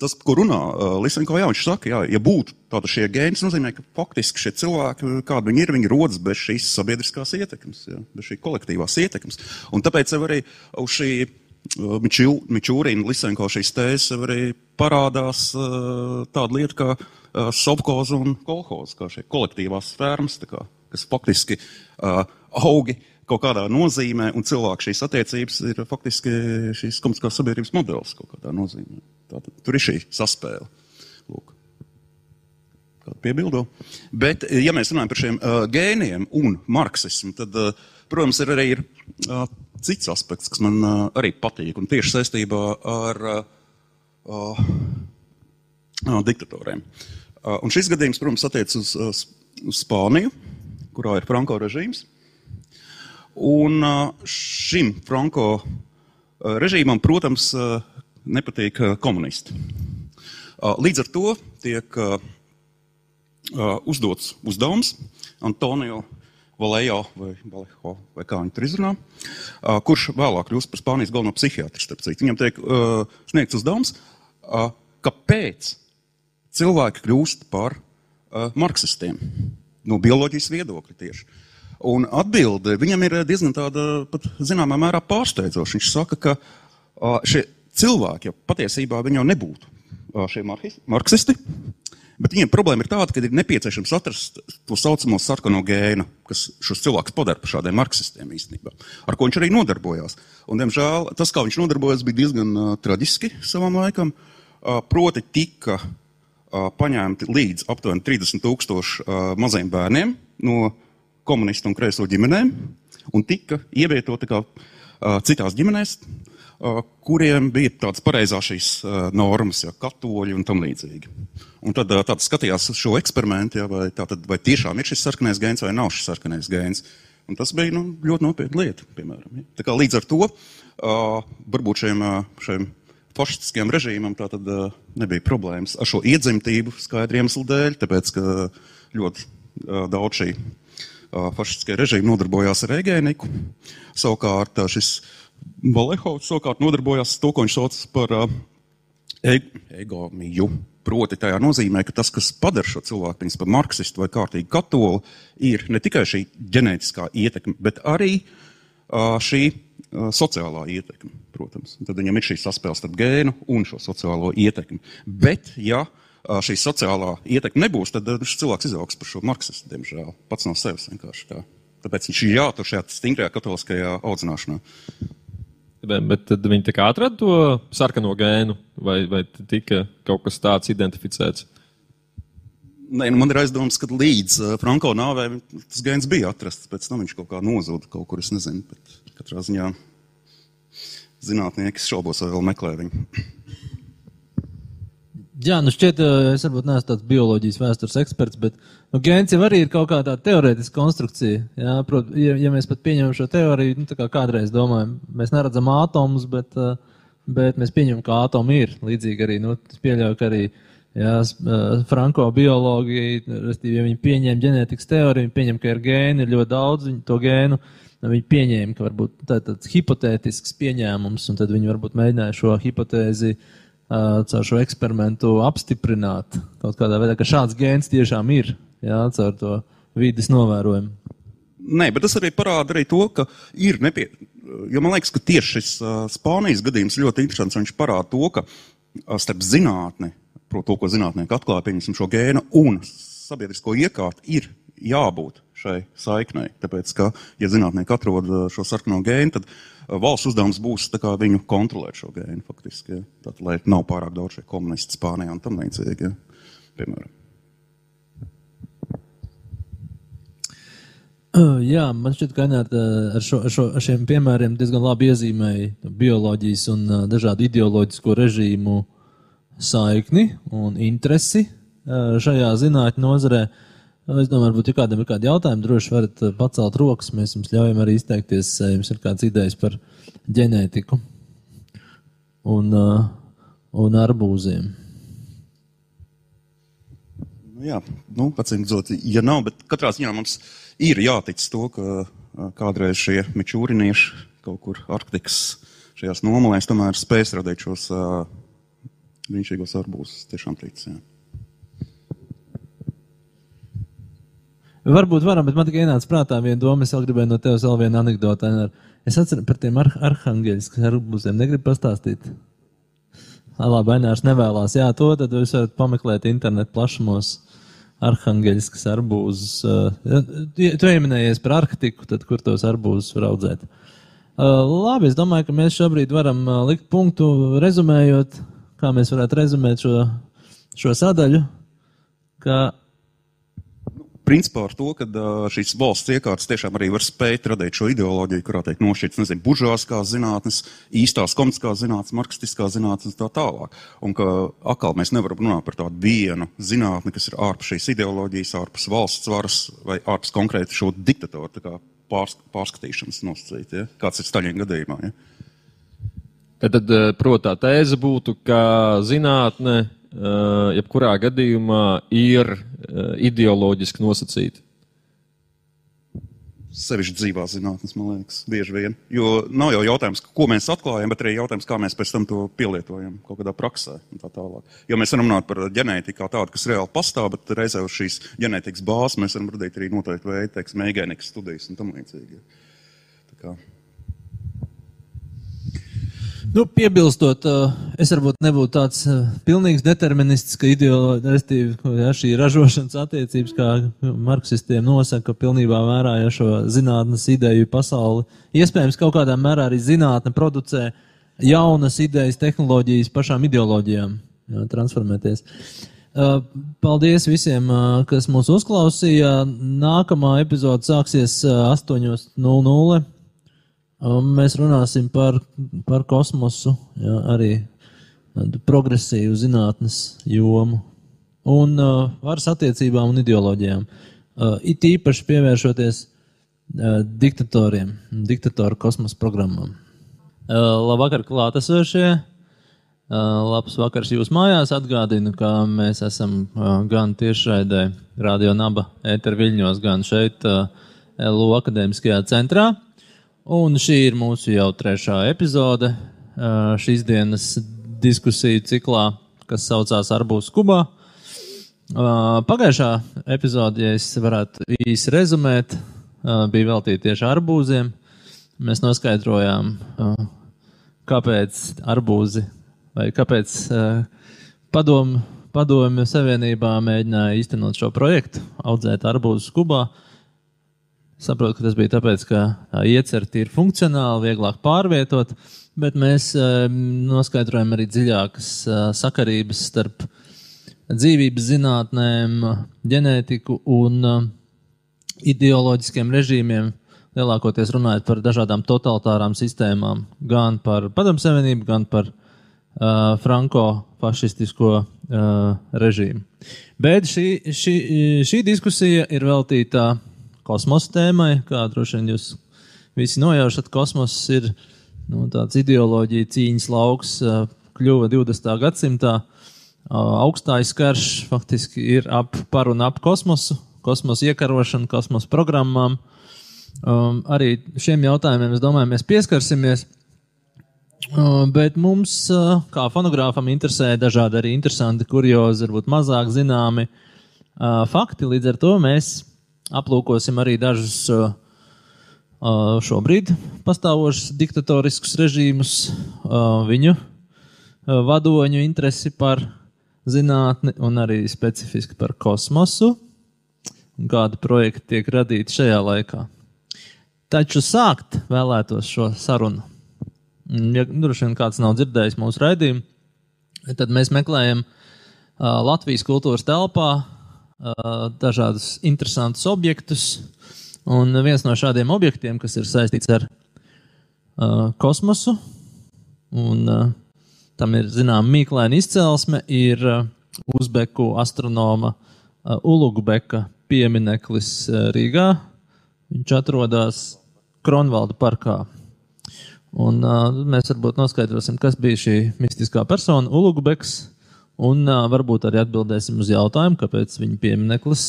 Speaker 2: tas, ko runā uh, Lisenko, jā, viņš saka, jā, ja būtu tāda šie gēni, tas nozīmē, ka faktiski šie cilvēki, kādi viņi ir, viņi rodas bez šīs sabiedriskās ietekmes, jā, bez šī kolektīvās ietekmes. Un tāpēc arī uz šī uh, Mičūrina Lisenko šīs tēzes arī parādās uh, tāda lieta kā sovkoza un kolhoza, kā šie kolektīvās fermas, kā, kas faktiski augi kaut kādā nozīmē, un cilvēku šīs attiecības ir faktiski šīs komunistiskās sabiedrības modelis kaut kādā nozīmē. Tātad, tur ir šī saspēle. Lūk. Kādu piebildu? Bet, ja mēs runājam par šiem uh, gēniem un marksismu, tad, uh, protams, ir arī ir, uh, cits aspekts, kas man uh, arī patīk, un tieši saistībā ar uh, uh, diktatoriem. Uh, un šis gadījums, protams, attiec uz, uz, uz Spāniju, kurā ir Franko režīms. Un šim Franko režīmam, protams, nepatīk komunisti. Līdz ar to tiek uzdots uzdevums Antonio Valējo vai Valējo, vai kā viņi tur izrunā, kurš vēlāk kļūst par Spānijas galveno psihiatru. Viņam tiek sniegts uzdevums, kāpēc cilvēki kļūst par marksistiem no bioloģijas viedokļa tieši. Un atbilde viņam ir diezgan tāda, pat zināmā mērā pārsteidzoša. Viņš saka, ka šie cilvēki jau patiesībā viņi jau nebūtu šie marksisti, bet viņiem problēma ir tāda, ka ir nepieciešams atrast to saucamo sarkano gēnu, kas šos cilvēkus padara par šādiem marksistiem īstenībā, ar ko viņš arī nodarbojās. Un, diemžēl, tas, kā viņš nodarbojās, bija diezgan uh, traģiski savam laikam. Uh, proti, tika uh, paņemti līdz aptuveni 30 tūkstoši maziem bērniem no komunistu un kreiso ģimenēm un tika ievietoti kā uh, citās ģimenēs, uh, kuriem bija tādas pareizās šīs uh, normas, ja, katoļi un tam līdzīgi. Un tad uh, tāds skatījās šo eksperimentu, ja, vai, tātad, vai tiešām ir šis sarkanais gēns vai nav šis sarkanais gēns. Un tas bija nu, ļoti nopietna lieta, piemēram. Ja. Tā kā līdz ar to uh, varbūt šiem, šiem fašistiskiem režīmam tā tad uh, nebija problēmas ar šo iedzimtību skaidru iemeslu dēļ, tāpēc, ka ļoti uh, daudz šī fašistiskie režīmi nodarbojās ar egēniku. Savukārt šis Valehovs savukārt nodarbojās to, ko viņš sauc par e egomiju. Proti, tajā nozīmē, ka tas, kas padara šo cilvēku par marksistu vai kārtīgu katoli, ir ne tikai šī ģenētiskā ietekme, bet arī uh, šī uh, sociālā ietekme. Protams, tad viņam ir šī saspēle starp gēnu un šo sociālo ietekmi. Bet, ja uh, šī sociālā ietekme nebūs, tad šis cilvēks izaugs par šo marksistu, diemžēl, pats no sevis vienkārši tā. Tāpēc viņš ir jātur šajā stingrajā katoliskajā audzināšanā.
Speaker 3: Bet, tad viņi tā kā atrada to sarkano gēnu, vai, vai tika kaut kas tāds identificēts?
Speaker 2: Nē, nu man ir aizdoms, ka līdz uh, Franko nāvē tas gēns bija atrasts. Pēc tam viņš kaut kā nozuda kaut kur, es nezinu. Bet katrā ziņā zinātnieki šaubos, vai vēl meklē viņu.
Speaker 1: Jā, nu šķiet, es varbūt neesmu tāds bioloģijas vēstures eksperts, bet nu, gēns jau arī ir kaut kāda teorētiska konstrukcija. Jā, prot, ja, ja mēs pat pieņemam šo teoriju, nu, tā kā kādreiz domājam, mēs neredzam atomus, bet, bet mēs pieņemam, ka atomi ir. Līdzīgi arī, nu, es pieļauju, ka arī jā, Franko biologi, restīvi, ja viņi pieņem ģenētikas teoriju, viņi pieņem, ka ir gēni, ir ļoti daudz to gēnu. Viņi pieņēma, ka varbūt tā ir tāds hipotētisks pieņēmums, un tad viņi varbūt mēģināja šo hipotēzi uh, caur šo eksperimentu apstiprināt kaut kādā veidā, ka šāds gēns tiešām ir, jā, caur to vidas novērojumu.
Speaker 2: Nē, bet tas arī parāda arī to, ka ir nepie... Jo man liekas, ka tieši šis Spānijas gadījums ļoti interesants. Viņš parāda to, ka starp zinātni, proti, to, ko zinātnieki atklāja, pieņemsim šo gēnu un sabiedrisko iekārtu, ir jābūt šai saiknei. Tāpēc, ka, ja zinātnieki atrod šo sarkano gēnu, tad valsts uzdevums būs viņu kontrolēt šo gēnu faktiski. Ja. Tad, lai nav pārāk daudz šie komunisti Spānijā un tam līdzīgi. Ja. Piemēram.
Speaker 1: Jā, man šķiet, ka Anāta ar, šo, ar, šo, ar šiem piemēriem diezgan labi iezīmēja bioloģijas un dažādu ideoloģisko režīmu saikni un interesi šajā zinātņu nozarē. Uh, Nu, es domāju, varbūt, ja kādam ir kādi jautājumi, droši varat eh, pacelt rokas. Mēs jums ļaujam arī izteikties, ja jums ir kādas idejas par ģenētiku un, uh, un arbūziem.
Speaker 2: Nu, jā, nu, redzot, ja nav, bet katrā ziņā mums ir jātic to, ka kādreiz šie mičūrinieši kaut kur Arktikas šajās nomalēs tomēr spēs radīt šos uh, brīnišķīgos arbūzus. Tiešām tic,
Speaker 1: Varbūt varam, bet man tikai ienāca prātā viena doma. Es vēl gribēju no tevis vēl vienu anekdoti. Es atceros par tiem ar arhangēļiem, arbūziem. Negribu pastāstīt. Labi, Ainārs nevēlas. Jā, to tad jūs varat pameklēt internetu plašumos. Arhangēļiskas arbūzus. Tu ieminējies par Arktiku, tad kur tos arbūzus var audzēt? Labi, es domāju, ka mēs šobrīd varam likt punktu rezumējot, kā mēs varētu rezumēt šo, šo sadaļu. Ka
Speaker 2: principā ar to, ka šīs valsts iekārtas tiešām arī var spēt radīt šo ideoloģiju, kurā tiek nošķirts, nezinu, buržāskās zinātnes, īstās komunistiskās zinātnes, marksistiskās zinātnes un tā tālāk. Un ka atkal mēs nevaram runāt par tādu vienu zinātni, kas ir ārpus šīs ideoloģijas, ārpus valsts varas vai ārpus konkrēti šo diktatoru pārs, pārskatīšanas nosacīt, ja? kāds ir Staļina gadījumā. Ja?
Speaker 3: Tad, protams, tā tēze būtu, ka zinātne jebkurā gadījumā ir eh, ideoloģiski nosacīti.
Speaker 2: Sevišķi dzīvā zinātnē, man liekas, bieži vien. Jo nav jau jautājums, ko mēs atklājam, bet arī jautājums, kā mēs pēc tam to pielietojam kaut kādā praksē. Tā tālāk. jo mēs varam runāt par ģenētiku kā tādu, kas reāli pastāv, bet reizē uz šīs ģenētikas bāzes mēs varam radīt arī noteikti veidu, teiksim, mēģinieks studijas un tam līdzīgi. Tā kā
Speaker 1: Nu, piebilstot, es varbūt nebūtu tāds pilnīgs determinists, ka ideoloģija, šī ražošanas attiecības, kā marksistiem nosaka, pilnībā vērā ja šo zinātnes ideju pasauli. Iespējams, kaut kādā mērā arī zinātne producē jaunas idejas, tehnoloģijas pašām ideoloģijām jā, transformēties. Paldies visiem, kas mūs uzklausīja. Nākamā epizode sāksies 8.00. Mēs runāsim par, par kosmosu, jā, arī progresīvu zinātnes jomu un uh, varas attiecībām un ideoloģijām. Uh, it īpaši pievēršoties uh, diktatoriem, diktatoru kosmosa programmām. Uh, labvakar, klātesošie! Uh, labs vakars jūs mājās. Atgādinu, ka mēs esam uh, gan tiešraidē, Radio Naba ēter Viļņos, gan šeit uh, LU akadēmiskajā centrā. Un šī ir mūsu jau trešā epizode šīs dienas diskusiju ciklā, kas saucās Arbūs Kubā. Pagājušā epizode, ja es varētu īsi rezumēt, bija veltīta tieši arbūziem. Mēs noskaidrojām, kāpēc arbūzi vai kāpēc padomu Padomju Savienībā mēģināja īstenot šo projektu, audzēt arbūzus Kubā. Saprotu, ka tas bija tāpēc, ka iecerti ir funkcionāli, vieglāk pārvietot, bet mēs noskaidrojam arī dziļākas sakarības starp dzīvības zinātnēm, ģenētiku un ideoloģiskiem režīmiem, lielākoties runājot par dažādām totalitārām sistēmām, gan par Padomu Savienību, gan par uh, franko-fašistisko uh, režīmu. Bet šī, šī, šī diskusija ir veltīta kosmosa tēmai, kā droši vien jūs visi nojaušat. Kosmos ir nu, tāds ideoloģija cīņas lauks, kļuva 20. gadsimtā. Augstais karš faktiski ir ap par un ap kosmosu, kosmosa iekarošanu, kosmosa programmām. Um, arī šiem jautājumiem, es domāju, mēs pieskarsimies. Uh, bet mums, uh, kā fonogrāfam, interesē dažādi arī interesanti, kuriozi, varbūt mazāk zināmi uh, fakti. Līdz ar to mēs aplūkosim arī dažus uh, uh, šobrīd pastāvošus diktatoriskus režīmus, uh, viņu vadoņu interesi par zinātni un arī specifiski par kosmosu un kādi projekti tiek radīti šajā laikā. Taču sākt vēlētos šo sarunu ja droši vien kāds nav dzirdējis mūsu raidījumu, tad mēs meklējam Latvijas kultūras telpā dažādus interesantus objektus. Un viens no šādiem objektiem, kas ir saistīts ar uh, kosmosu, un uh, tam ir zināma mīklaina izcelsme, ir uh, Uzbeku astronoma uh, Ulugbeka piemineklis uh, Rīgā. Viņš atrodas Kronvalda parkā. Un, uh, mēs varbūt noskaidrosim, kas bija šī mistiskā persona, Ulugubeks, un uh, varbūt arī atbildēsim uz jautājumu, kāpēc viņa piemineklis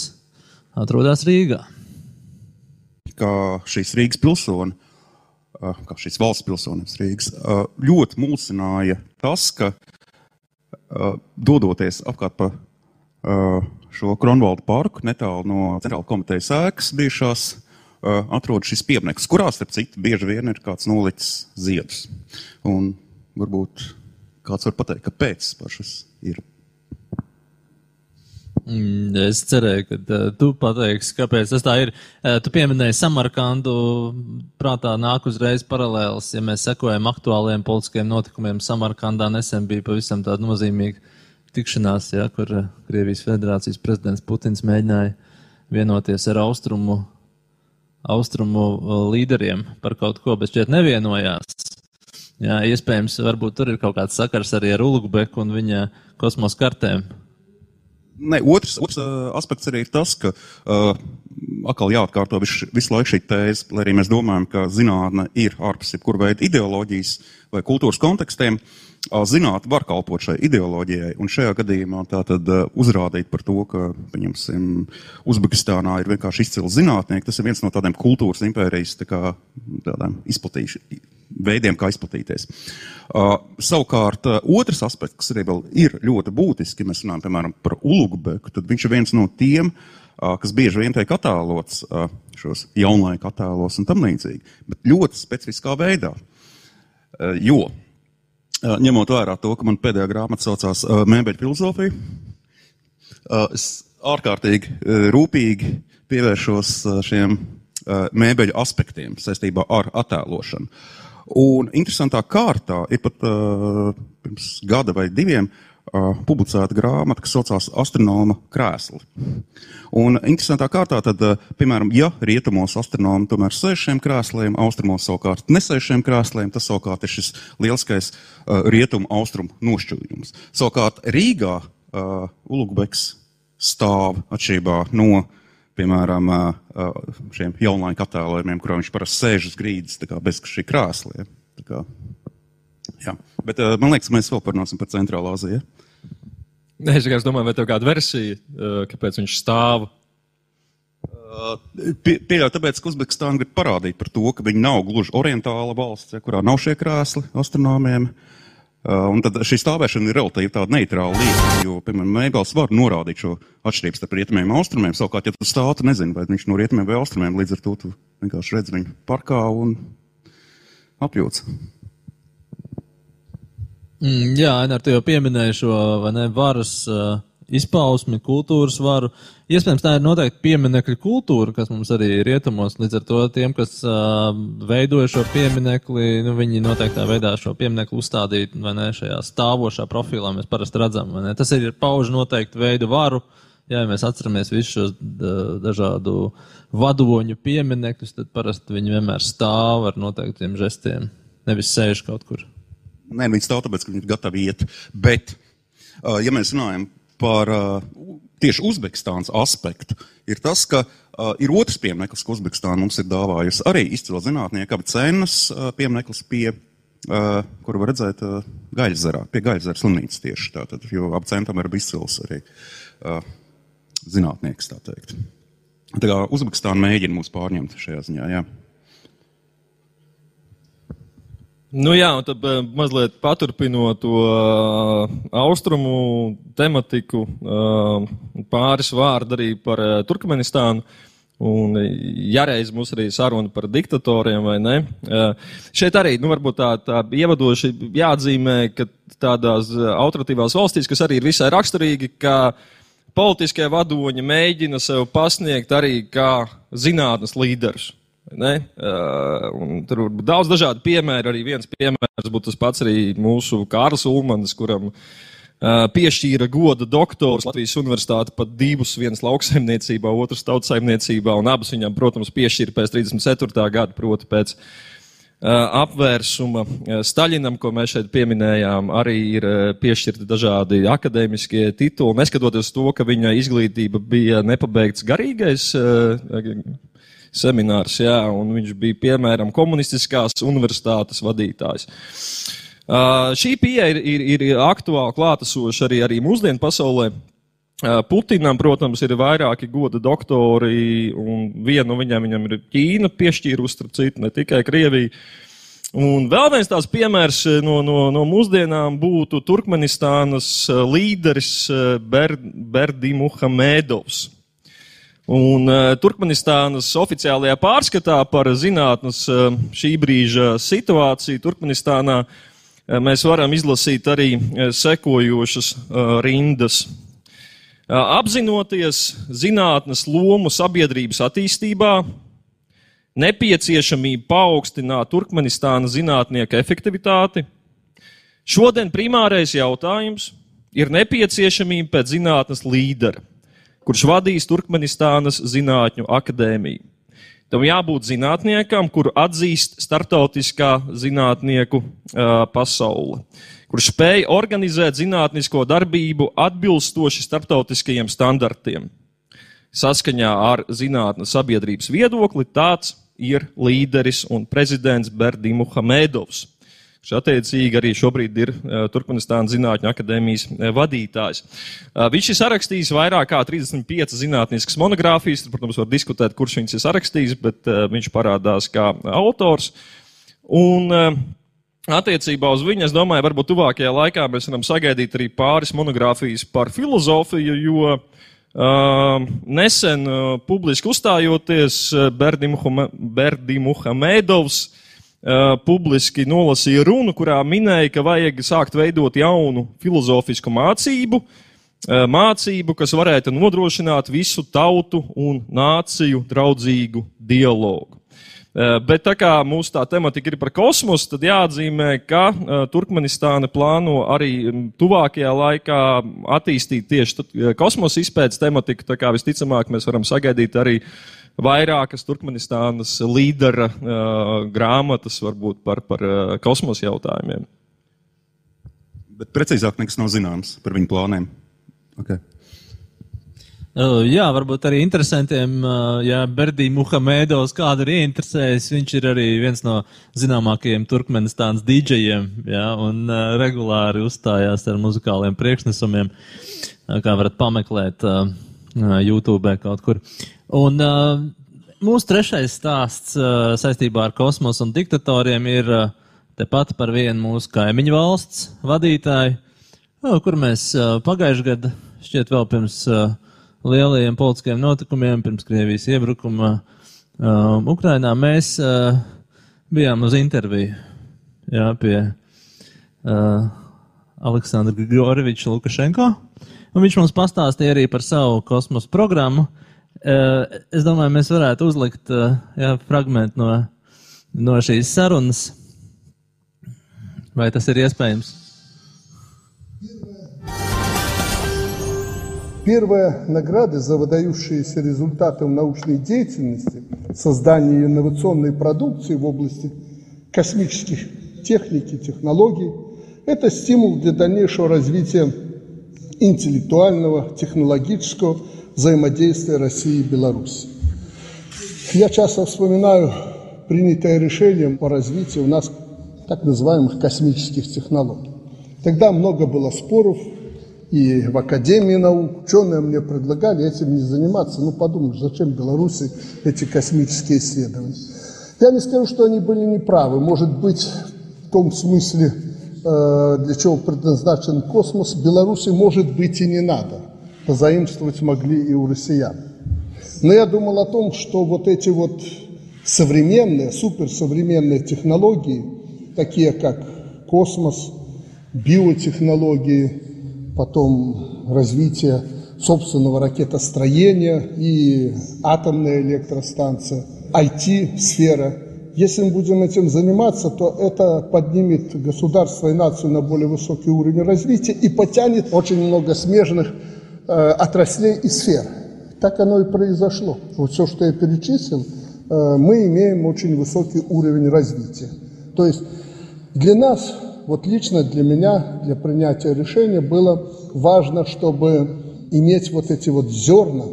Speaker 1: atrodas Rīgā.
Speaker 2: Kā šīs Rīgas pilsoni, uh, kā šīs valsts pilsonis Rīgas, uh, ļoti mulsināja tas, ka uh, dodoties apkārt pa uh, šo Kronvalda parku, netālu no centrāla komitejas ēkas bijušās, uh, atrodas šis piemineklis, kurā, starp citu, bieži vien ir kāds nolicis ziedus. Un varbūt kāds var pateikt, kāpēc pašas ir.
Speaker 1: Mm, es cerēju, ka uh, tu pateiksi, kāpēc tas tā ir. Uh, tu pieminēji Samarkandu, prātā nāk uzreiz paralēls, ja mēs sekojam aktuāliem politiskiem notikumiem. Samarkandā nesen bija pavisam tāda nozīmīga tikšanās, ja, kur uh, Krievijas federācijas prezidents Putins mēģināja vienoties ar austrumu austrumu līderiem par kaut ko, bet šķiet nevienojās. Jā, iespējams, varbūt tur ir kaut kāds sakars arī ar Ulugbeku un viņa kosmosa kartēm.
Speaker 2: Ne, otrs, otrs uh, aspekts arī ir tas, ka uh, atkal jāatkārto visu, visu laiku šī tēze, lai arī mēs domājam, ka zinātne ir ārpus jebkura veida ideoloģijas vai kultūras kontekstiem. Uh, zinātnē var kalpot šai ideoloģijai, un šajā gadījumā tā tad uzrādīt par to, ka, pieņemsim, Uzbekistānā ir vienkārši izcili zinātnieki, tas ir viens no tādiem kultūras impērijas tā kā, tādām veidiem, kā izplatīties. Uh, savukārt, otrs aspekts, kas arī ir ļoti būtiski, ja mēs runājam, piemēram, par Ulugbeku, tad viņš ir viens no tiem, uh, kas bieži vien tiek attēlots uh, šos jaunlaika attēlos un tam līdzīgi, bet ļoti specifiskā veidā. Jo ņemot vērā to, ka man pēdējā grāmata saucās Mēbeļu filozofija, es ārkārtīgi rūpīgi pievēršos šiem mēbeļu aspektiem saistībā ar attēlošanu. Un interesantā kārtā ir pat pirms gada vai diviem publicēta grāmata, kas saucās Astronoma krēsli. Un interesantā kārtā, tad, piemēram, ja rietumos astronomi tomēr sēž šiem krēsliem, austrumos savukārt nesēž šiem krēsliem, tas savukārt ir šis lielskais uh, rietumu austrumu nošķīrums. Savukārt Rīgā uh, Ulugbeks stāv atšķirībā no piemēram, šiem jaunlaika attēlojumiem, kurā viņš parasti sēž uz grīdas, bez šī krēsliem. Jā. Bet man liekas, mēs vēl parunāsim par Centrālā Aziju.
Speaker 3: Nē, es domāju, vai tev kāda versija, kāpēc viņš stāv?
Speaker 2: Pie, Pieļauju, tāpēc, ka Uzbekistāna grib parādīt par to, ka viņi nav gluži orientāla valsts, ja, kurā nav šie krēsli astronomiem. Uh, un tad šī stāvēšana ir relatīvi tāda neitrāla lieta, jo, piemēram, mēbeles var norādīt šo atšķirību starp rietumiem un austrumiem. Savukārt, ja tu stāv, tu nezini, vai viņš no rietumiem vai austrumiem, līdz ar to tu vienkārši redz viņu parkā un apjūts.
Speaker 1: Mm, jā, Ainēr, tu jau pieminēji šo, ne, varas uh, izpausmi, kultūras varu. Iespējams, tā ir noteikti pieminekļa kultūra, kas mums arī ir rietumos. Līdz ar to tiem, kas uh, veidoja šo pieminekli, nu, viņi noteiktā veidā šo pieminekli uzstādīt vai ne šajā stāvošā profilā. Mēs parasti redzam, vai ne? Tas ir pauž noteikti veidu varu. Jā, ja mēs atceramies visus šos dažādu vadoņu pieminekļus, tad parasti viņi vienmēr stāv ar noteiktiem žestiem, nevis sēž kaut kur.
Speaker 2: Nē, viņi stāv tāpēc, ka viņi ir gatavi iet. Bet, ja mēs runājam par tieši Uzbekistānas aspektu, ir tas, ka ir otrs piemineklis, ko Uzbekistāna mums ir dāvājusi. Arī izcila zinātnieka Abcenas uh, piemineklis pie, kuru var redzēt Gaļzerā, pie Gaļzeras slimnīcas tieši tātad, jo Abcentam ir izcils arī zinātnieks, tā teikt. Tā kā Uzbekistāna mēģina mūs pārņemt šajā ziņā, jā.
Speaker 3: Nu jā, un tad uh, mazliet paturpinot to uh, austrumu tematiku, uh, pāris vārdu arī par uh, Turkmenistānu. Un jāreiz mums arī saruna par diktatoriem, vai ne? Šeit arī, nu, varbūt tā, tā ievadoši jāatzīmē, ka tādās autoritīvās valstīs, kas arī ir visai raksturīgi, ka politiskie vadoņi mēģina sev pasniegt arī kā zinātnes līderus. Ne? Uh, tur ir daudz dažādu piemēru. Arī viens piemērs būtu tas pats arī mūsu Kārls Ulmans, kuram uh, piešķīra goda doktors Latvijas universitāte pat divus, viens lauksaimniecībā, otrs tautsaimniecībā, un abas viņam, protams, piešķīra pēc 34. gada, proti pēc uh, apvērsuma Staļinam, ko mēs šeit pieminējām, arī ir piešķirti dažādi akadēmiskie tituli, neskatoties to, ka viņa izglītība bija nepabeigts garīgais seminārs, jā, un viņš bija, piemēram, komunistiskās universitātes vadītājs. Uh, šī pieeja ir, ir, ir aktuāli klātesoša arī, arī mūsdienu pasaulē. Putinam, protams, ir vairāki goda doktori, un vienu no viņiem viņam ir Ķīna piešķīrusi, starp citu, ne tikai Krievija. Un vēl viens tāds piemērs no, no, no mūsdienām būtu Turkmenistānas līderis Ber, Berdi Muhamedovs. Un uh, Turkmenistānas oficiālajā pārskatā par zinātnes uh, šī brīža situāciju Turkmenistānā uh, mēs varam izlasīt arī sekojošas rindas. Apzinoties zinātnes lomu sabiedrības attīstībā, nepieciešamību paaugstināt Turkmenistānas zinātnieku efektivitāti, šodien primārais jautājums ir nepieciešamība pēc zinātnes līdera kurš vadīs Turkmenistānas Zinātņu akadēmiju. Tam jābūt zinātniekam, kuru atzīst startautiskā zinātnieku uh, pasaule, kurš spēj organizēt zinātnisko darbību atbilstoši startautiskajiem standartiem. Saskaņā ar zinātnes sabiedrības viedokli tāds ir līderis un prezidents Berdi Muhamedovs kurš attiecīgi arī šobrīd ir uh, Turkmenistānas Zinātņu akadēmijas uh, vadītājs. Uh, viņš ir sarakstījis vairāk kā 35 zinātniskas monogrāfijas, protams, var diskutēt, kurš viņas ir sarakstījis, bet viņš parādās kā autors. Un, Attiecībā uz viņu, es domāju, varbūt tuvākajā laikā mēs varam sagaidīt arī pāris monogrāfijas par filozofiju, jo uh, nesen uh, publiski uzstājoties uh, Uh, publiski nolasīja runu, kurā minēja, ka vajag sākt veidot jaunu filozofisku mācību, uh, mācību, kas varētu nodrošināt visu tautu un nāciju draudzīgu dialogu. Uh, bet tā kā mūsu tā tematika ir par kosmosu, tad jāatzīmē, ka Turkmenistāna plāno arī um, tuvākajā laikā attīstīt tieši kosmosa izpētes tematiku. Tā kā visticamāk mēs varam sagaidīt arī uh, vairākas Turkmenistānas līdera uh, grāmatas, varbūt par, par uh, kosmosa jautājumiem.
Speaker 2: Bet precīzāk nekas nav zināms par viņu plāniem. Okay.
Speaker 1: Uh, jā, varbūt arī interesantiem, uh, ja Berdī Muhamedovs kādu ir ieinteresējis, viņš ir arī viens no zināmākajiem Turkmenistānas dīdžejiem, jā, un uh, regulāri uzstājās ar muzikāliem priekšnesumiem, kā varat pameklēt YouTube kaut kur. Un uh, mūsu trešais stāsts uh, saistībā ar kosmosu un diktatoriem ir uh, tepat par vienu mūsu kaimiņu valsts vadītāju, uh, kur mēs uh, pagājušajā gadā, šķiet vēl pirms uh, lielajiem politiskiem notikumiem, pirms Krievijas iebrukuma uh, Ukrainā, mēs uh, bijām uz interviju jā, pie uh, Aleksandra Grigorieviča Lukašenko. Un viņš mums pastāstīja arī par savu kosmosa programmu. Uh, es domāju, mēs varētu uzlikt uh, jā, fragment no, no šīs sarunas. Vai tas ir iespējams?
Speaker 4: Первая награда за выдающиеся результаты в научной деятельности, создание инновационной продукции в области космических техники, технологий – это стимул для дальнейшего развития интеллектуального, технологического взаимодействия России и Беларуси. Я часто вспоминаю принятое решение по развитию у нас так называемых космических технологий. Тогда много было споров, и в Академии наук. Ученые мне предлагали этим не заниматься. Ну, подумаешь, зачем Беларуси эти космические исследования? Я не скажу, что они были неправы. Может быть, в том смысле, э, для чего предназначен космос, Беларуси, может быть, и не надо. Позаимствовать могли и у россиян. Но я думал о том, что вот эти вот современные, суперсовременные технологии, такие как космос, биотехнологии, потом развитие собственного ракетостроения и атомная электростанция, IT-сфера. Если мы будем этим заниматься, то это поднимет государство и нацию на более высокий уровень развития и потянет очень много смежных отраслей и сфер. Так оно и произошло. Вот все, что я перечислил, э, мы имеем очень высокий уровень развития. То есть для нас вот лично для меня, для принятия решения было важно, чтобы иметь вот эти вот зерна,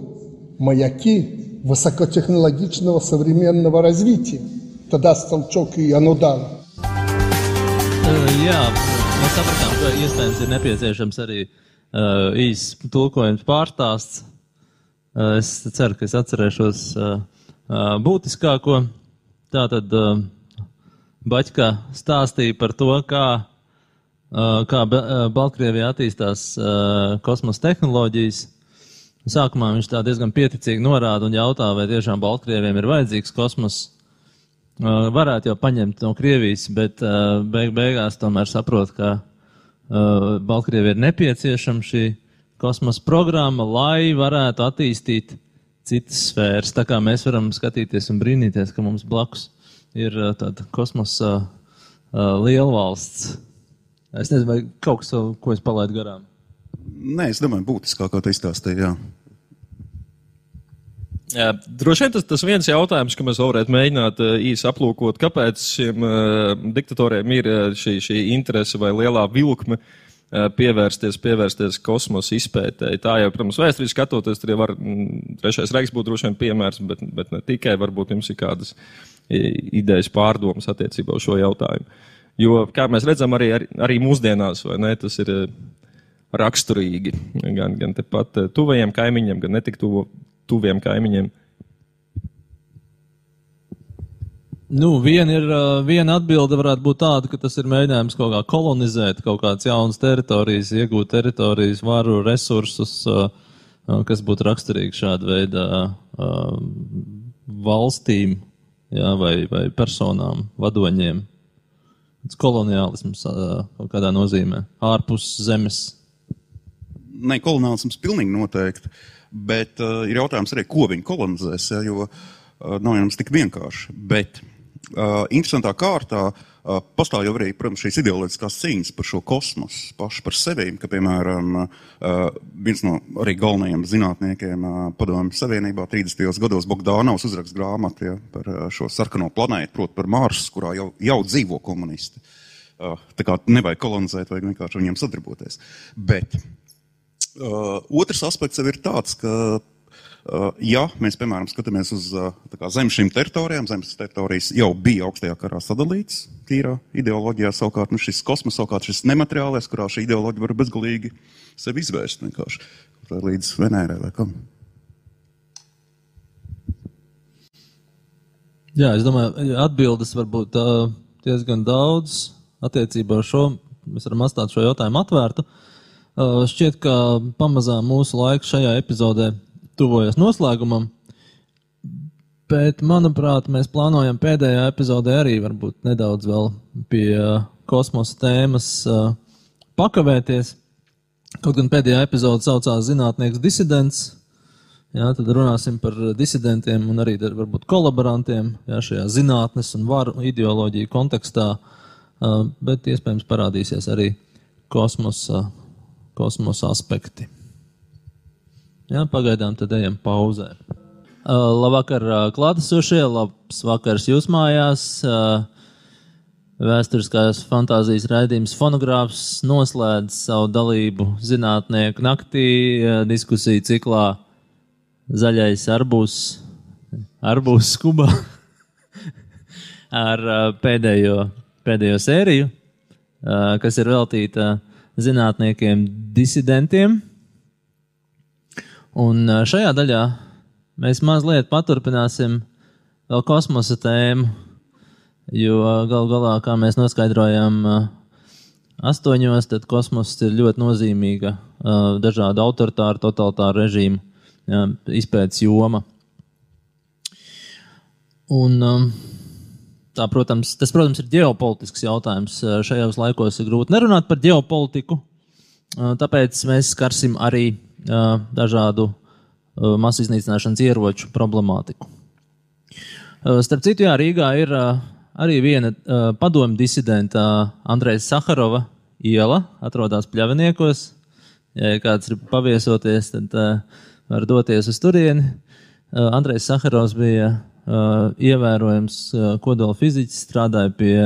Speaker 4: маяки высокотехнологичного современного развития. Тогда толчок и оно дало.
Speaker 1: Jā, mēs sapratām, ka iespējams ir nepieciešams arī uh, īsts tulkojums pārstāsts. Uh, es ceru, ka es atcerēšos uh, uh, būtiskāko. Tātad uh, Baķka stāstīja par to, kā, kā Baltkrievijā attīstās kosmosa tehnoloģijas. Sākumā viņš tā diezgan pieticīgi norāda un jautā, vai tiešām Baltkrieviem ir vajadzīgs kosmos. Varētu jau paņemt no Krievijas, bet beig beigās tomēr saprot, ka Baltkrievija ir nepieciešama šī kosmosa programma, lai varētu attīstīt citas sfēras. Tā kā mēs varam skatīties un brīnīties, ka mums blakus ir tāda kosmosa uh, lielvalsts. Es nezinu, vai kaut kas, ko es palaidu garām.
Speaker 2: Nē, es domāju, būtiskākā tā izstāstīja.
Speaker 3: Jā, droši vien tas, tas viens jautājums, ko mēs varētu mēģināt īsi aplūkot, kāpēc šiem uh, diktatoriem ir šī, šī interese vai lielā vilkme uh, pievērsties, pievērsties kosmosa izpētēji. Tā jau, protams, vēsturiski skatoties, tur jau var, mm, trešais reiks būtu droši vien piemērs, bet, bet ne tikai, varbūt jums ir kādas idejas pārdomas attiecībā uz šo jautājumu. Jo, kā mēs redzam, arī, arī, arī mūsdienās ne, tas ir eh, raksturīgi gan, gan tepat eh, tuvajiem kaimiņiem, gan netik tuvu, tuviem kaimiņiem.
Speaker 1: Nu, viena, ir, viena atbilde varētu būt tāda, ka tas ir mēģinājums kaut kā kolonizēt, kaut kādas jaunas teritorijas, iegūt teritorijas, varu, resursus, kas būtu raksturīgi šāda veida valstīm jā, vai, vai personām, vadoņiem. Tas koloniālisms kaut kādā nozīmē, ārpus zemes.
Speaker 2: Nē, koloniālisms pilnīgi noteikti, bet uh, ir jautājums arī, ko viņi kolonizēs, ja, jo uh, nav jau tik vienkārši. Bet uh, interesantā kārtā uh, Uh, pastāv jau arī, protams, šīs ideoloģiskās cīņas par šo kosmosu pašu par sevi, ka, piemēram, uh, viens no arī galvenajiem zinātniekiem uh, Padomju Savienībā 30. gados Bogdānaus uzrakst grāmatu ja, par šo sarkano planētu, proti par Marsu, kurā jau, jau dzīvo komunisti. Tā kā nevajag kolonizēt, vajag vienkārši viņiem sadarboties. Bet uh, Otrs aspekts ir tāds, ka ja mēs, piemēram, skatāmies uz kā, zem šīm teritorijām, zemes teritorijas jau bija augstajā karā sadalīts, tīrā ideoloģijā savukārt nu, šis kosmos, savukārt šis nemateriālais, kurā šī ideoloģija var bezgalīgi sevi izvērst vienkārši līdz Venērai vai kam.
Speaker 1: Jā, es domāju, atbildes var būt uh, diezgan daudz attiecībā uz šo. Mēs varam atstāt šo jautājumu atvērtu. Uh, šķiet, ka pamazām mūsu laiks šajā epizodē tuvojas noslēgumam. Bet, manuprāt, mēs plānojam pēdējā epizodē arī varbūt nedaudz vēl pie kosmosa tēmas pakavēties. Kaut gan pēdējā epizode saucās Zinātnieks disidents. Jā, tad runāsim par disidentiem un arī varbūt kolaborantiem jā, šajā zinātnes un varu ideoloģiju kontekstā, bet iespējams parādīsies arī kosmosa, kosmosa aspekti. Jā, pagaidām tad ejam pauzē. Uh, labvakar, uh, klātesošie, labs vakars jūs mājās. Uh, Vēsturiskās fantāzijas raidījums fonogrāfs noslēdz savu dalību zinātnieku naktī diskusiju ciklā Zaļais arbūs, arbūs skubā ar pēdējo, pēdējo sēriju, kas ir veltīta zinātniekiem disidentiem. Un šajā daļā mēs mazliet paturpināsim vēl kosmosa tēmu Jo gal galā, kā mēs noskaidrojām, astoņos, tad kosmoss ir ļoti nozīmīga dažādu autoritāru, totalitāru režīmu jā, izpētes joma. Un, tā, protams, tas, protams, ir ģeopolitisks jautājums. Šajos laikos ir grūti nerunāt par ģeopolitiku, tāpēc mēs skarsim arī dažādu masu iznīcināšanas ieroču problemātiku. Starp citu, jā, Rīgā ir arī viena padomju disidenta Andreja Saharova iela atrodas pļaviniekos. Ja kāds ir paviesoties, tad var doties uz turieni. Andrejs Saharovs bija uh, ievērojams uh, kodola fiziķis, strādāja pie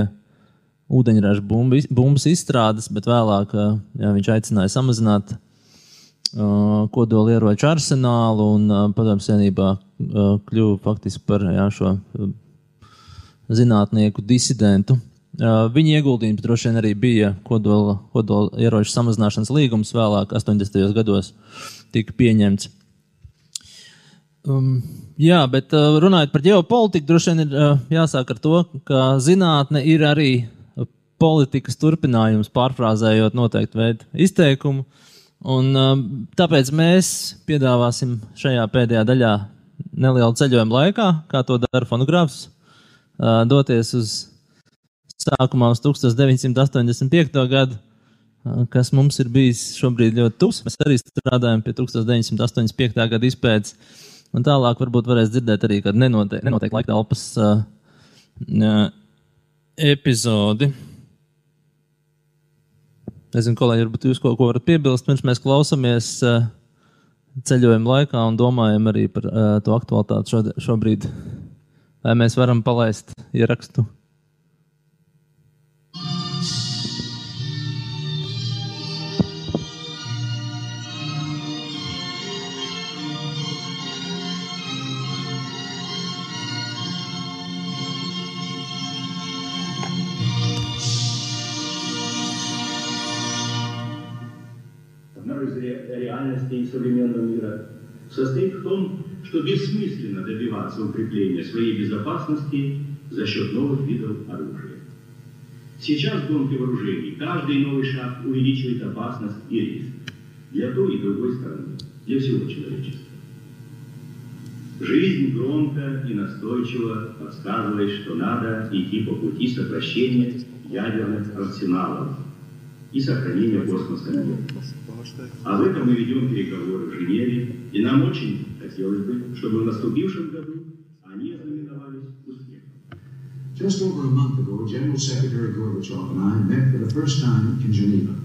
Speaker 1: ūdeņraža bumbas izstrādes, bet vēlāk uh, jā, viņš aicināja samazināt uh, kodola ieroču arsenālu un uh, padomju senībā uh, kļuva faktiski par jā, šo. Uh, zinātnieku disidentu. Viņa ieguldījums droši vien arī bija kodola, kodola ieroču samazināšanas līgums, vēlāk, 80. gados, tika pieņemts. Um, jā, bet uh, runājot par ģeopolitiku, droši vien ir uh, jāsāk ar to, ka zinātne ir arī politikas turpinājums, pārfrāzējot noteiktu veidu izteikumu. Un, uh, tāpēc mēs piedāvāsim šajā pēdējā daļā nelielu ceļojumu laikā, kā to dara fonogrāfs doties uz sākumā uz 1985. gadu, kas mums ir bijis šobrīd ļoti tuvs. Mēs arī strādājam pie 1985. gada izpētes, un tālāk varbūt varēs dzirdēt arī kādu nenoteiktu nenoteik laika telpas uh, uh, epizodi. Nezinu, kolēģi, varbūt jūs kaut ko varat piebilst, pirms mēs klausāmies uh, ceļojuma laikā un domājam arī par uh, to aktualitāti šobrīd vai mēs varam palaist ierakstu.
Speaker 5: Реальности современного мира состоит в том, что бессмысленно добиваться укрепления своей безопасности за счет новых видов оружия. Сейчас в гонке вооружений каждый новый шаг увеличивает опасность и риск для той и другой стороны, для всего человечества. Жизнь громко и настойчиво подсказывает, что надо идти по пути сокращения ядерных арсеналов и сохранения космоса мира. Об этом мы ведем переговоры в Женеве, и нам очень хотелось бы, чтобы в наступившем году они ознаменовались успехом.
Speaker 6: Just over a month ago, General Secretary Gorbachev and I met for the first time in Geneva.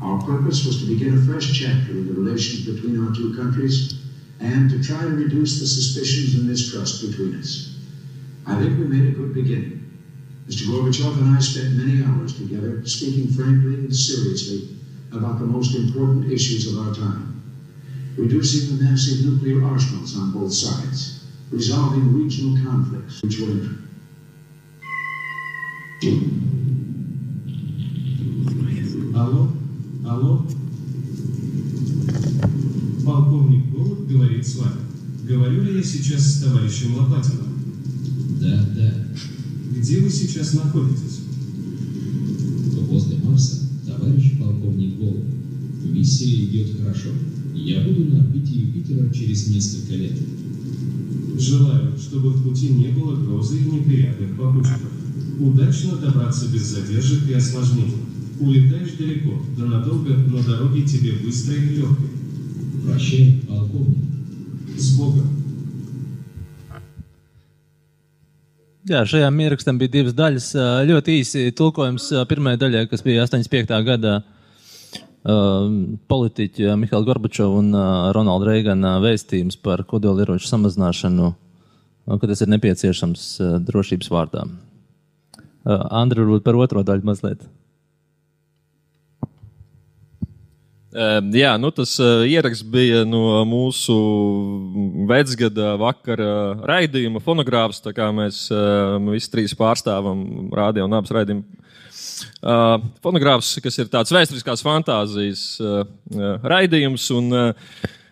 Speaker 6: Our purpose was to begin a fresh chapter in the relations between our two countries and to try to reduce the suspicions and mistrust between us. I think we made a good beginning. Mr. Gorbachev and I spent many hours together speaking frankly and seriously about the most important issues of our time. Reducing the massive nuclear arsenals on both sides, resolving regional conflicts which will enter.
Speaker 7: Алло? Алло? Полковник Голуб говорит с вами. Говорю ли я сейчас с товарищем Лопатиным? Да, да. Где вы сейчас находитесь?
Speaker 8: Возле Марса, товарищ полковник Голуб. Миссия идет хорошо. Я буду на орбите Юпитера через несколько лет.
Speaker 7: Желаю, чтобы в пути не было грозы и неприятных попутчиков. Удачно добраться без задержек и осложнений. Улетаешь далеко, да надолго, но дороги тебе быстрой и легкой.
Speaker 8: Прощай, полковник.
Speaker 7: С Богом!
Speaker 1: Jā, šajā mierakstam bija divas daļas. Ļoti īsi tulkojums pirmajai daļai, kas bija 85. gadā ā, politiķa Mihaila Gorbačova un Ronalda Reigana vēstījums par kodolieroču samazināšanu, ka tas ir nepieciešams drošības vārdā. Andri, varbūt par otro daļu mazliet.
Speaker 3: Uh, jā, nu tas uh, ieraksts bija no mūsu vecgada vakara raidījuma, fonogrāfs. Tā kā mēs visi trīs pārstāvam rādio un abas raidījumu. Uh, fonogrāfs, kas ir tāds vēsturiskās fantāzijas uh, raidījums. Un,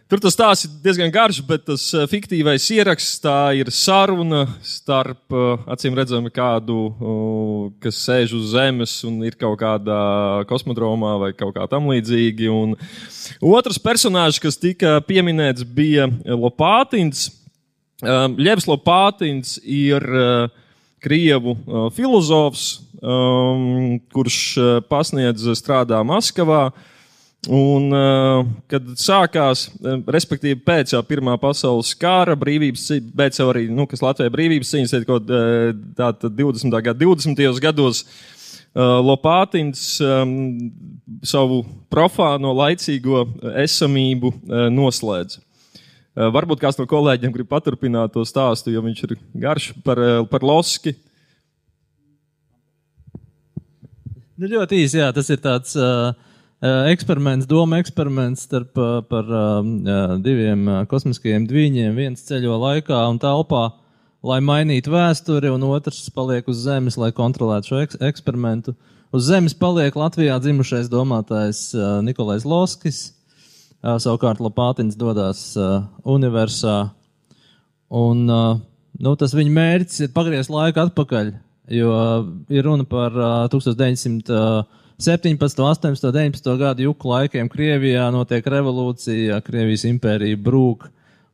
Speaker 3: Tur tas stāsts ir diezgan garš, bet tas uh, fiktīvais ieraksts ir saruna starp, uh, acīm redzami, kādu, kas sēž uz Zemes un ir kaut kādā kosmodromā vai kaut kā tam līdzīgi. Un otrs personāžs, kas tika pieminēts, bija Lopātins. Ļevs Lopātins ir uh, krievu filozofs, um, kurš pasniedz strādā Maskavā. Un, uh, kad sākās, uh, respektīvi, pēc jau Pirmā pasaules kara, brīvības cīņa, pēc jau arī, nu, kas Latvijā brīvības cīņas, tad kaut uh, tātad 20. gada 20. gados, Lopātins um, savu profāno laicīgo esamību noslēdz. Varbūt kāds no kolēģiem grib paturpināt to stāstu, jo viņš ir garš par, par Loski.
Speaker 1: Nu, ļoti īsi, jā, tas ir tāds uh, Eh, eksperiments, doma eksperiments starp, eh, par eh, diviem kosmiskajiem dviņiem. Viens ceļo laikā un telpā, lai mainītu vēsturi, un otrs paliek uz Zemes, lai kontrolētu šo eks eksperimentu. Uz Zemes paliek Latvijā dzimušais domātājs Nikolais Loskis. Savukārt Lapātins dodas universitātē. Un, nu, tas viņa mērķis ir pagriezt laiku atpakaļ, jo ir runa par 1900. 17, 18, 19 gadu juku laikiem Krievijā notiek revolūcija, Krievijas impērija brūk.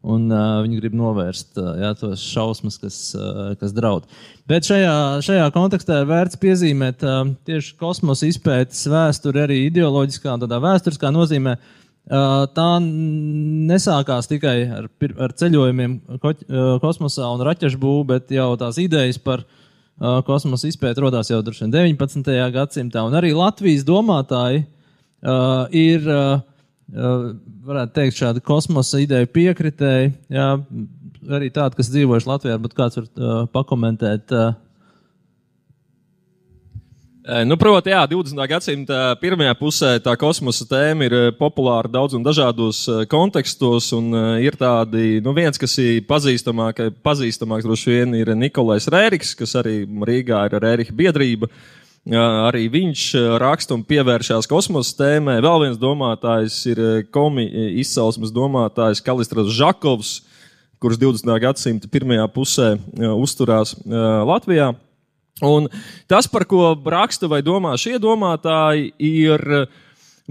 Speaker 1: Un, uh, viņi grib novērst uh, jā, tos šausmas, kas, uh, kas draud. Bet šajā, šajā kontekstā ir vērts piezīmēt uh, tieši kosmosa izpētes vēsturi, arī ideoloģiskā, tādā vēsturiskā nozīmē, uh, tā nesākās tikai ar, ar ceļojumiem ko, kosmosā un raķešu būvniecību, bet jau tās idejas par kosmosa izpēti radās jau droši vien 19. gadsimtā. Un arī Latvijas domātāji uh, ir, uh, varētu teikt, šādi kosmosa ideju piekritēji. Jā, arī tādi, kas dzīvojuši Latvijā, varbūt kāds var uh, pakomentēt. Uh,
Speaker 3: Nu, proti, jā, 20. gadsimta pirmajā pusē tā kosmosa tēma ir populāra daudz un dažādos kontekstos. Un ir tādi, nu, viens, kas ir pazīstamāk, pazīstamāks droši vien ir Nikolais Rēriks, kas arī Rīgā ir Rērika biedrība. Arī viņš raksta un pievēršās kosmosa tēmai. Vēl viens domātājs ir komi izcelsmes domātājs Kalistras Žakovs, kurš 20. gadsimta pirmajā pusē uzturās Latvijā. Un tas, par ko raksta vai domā šie domātāji, ir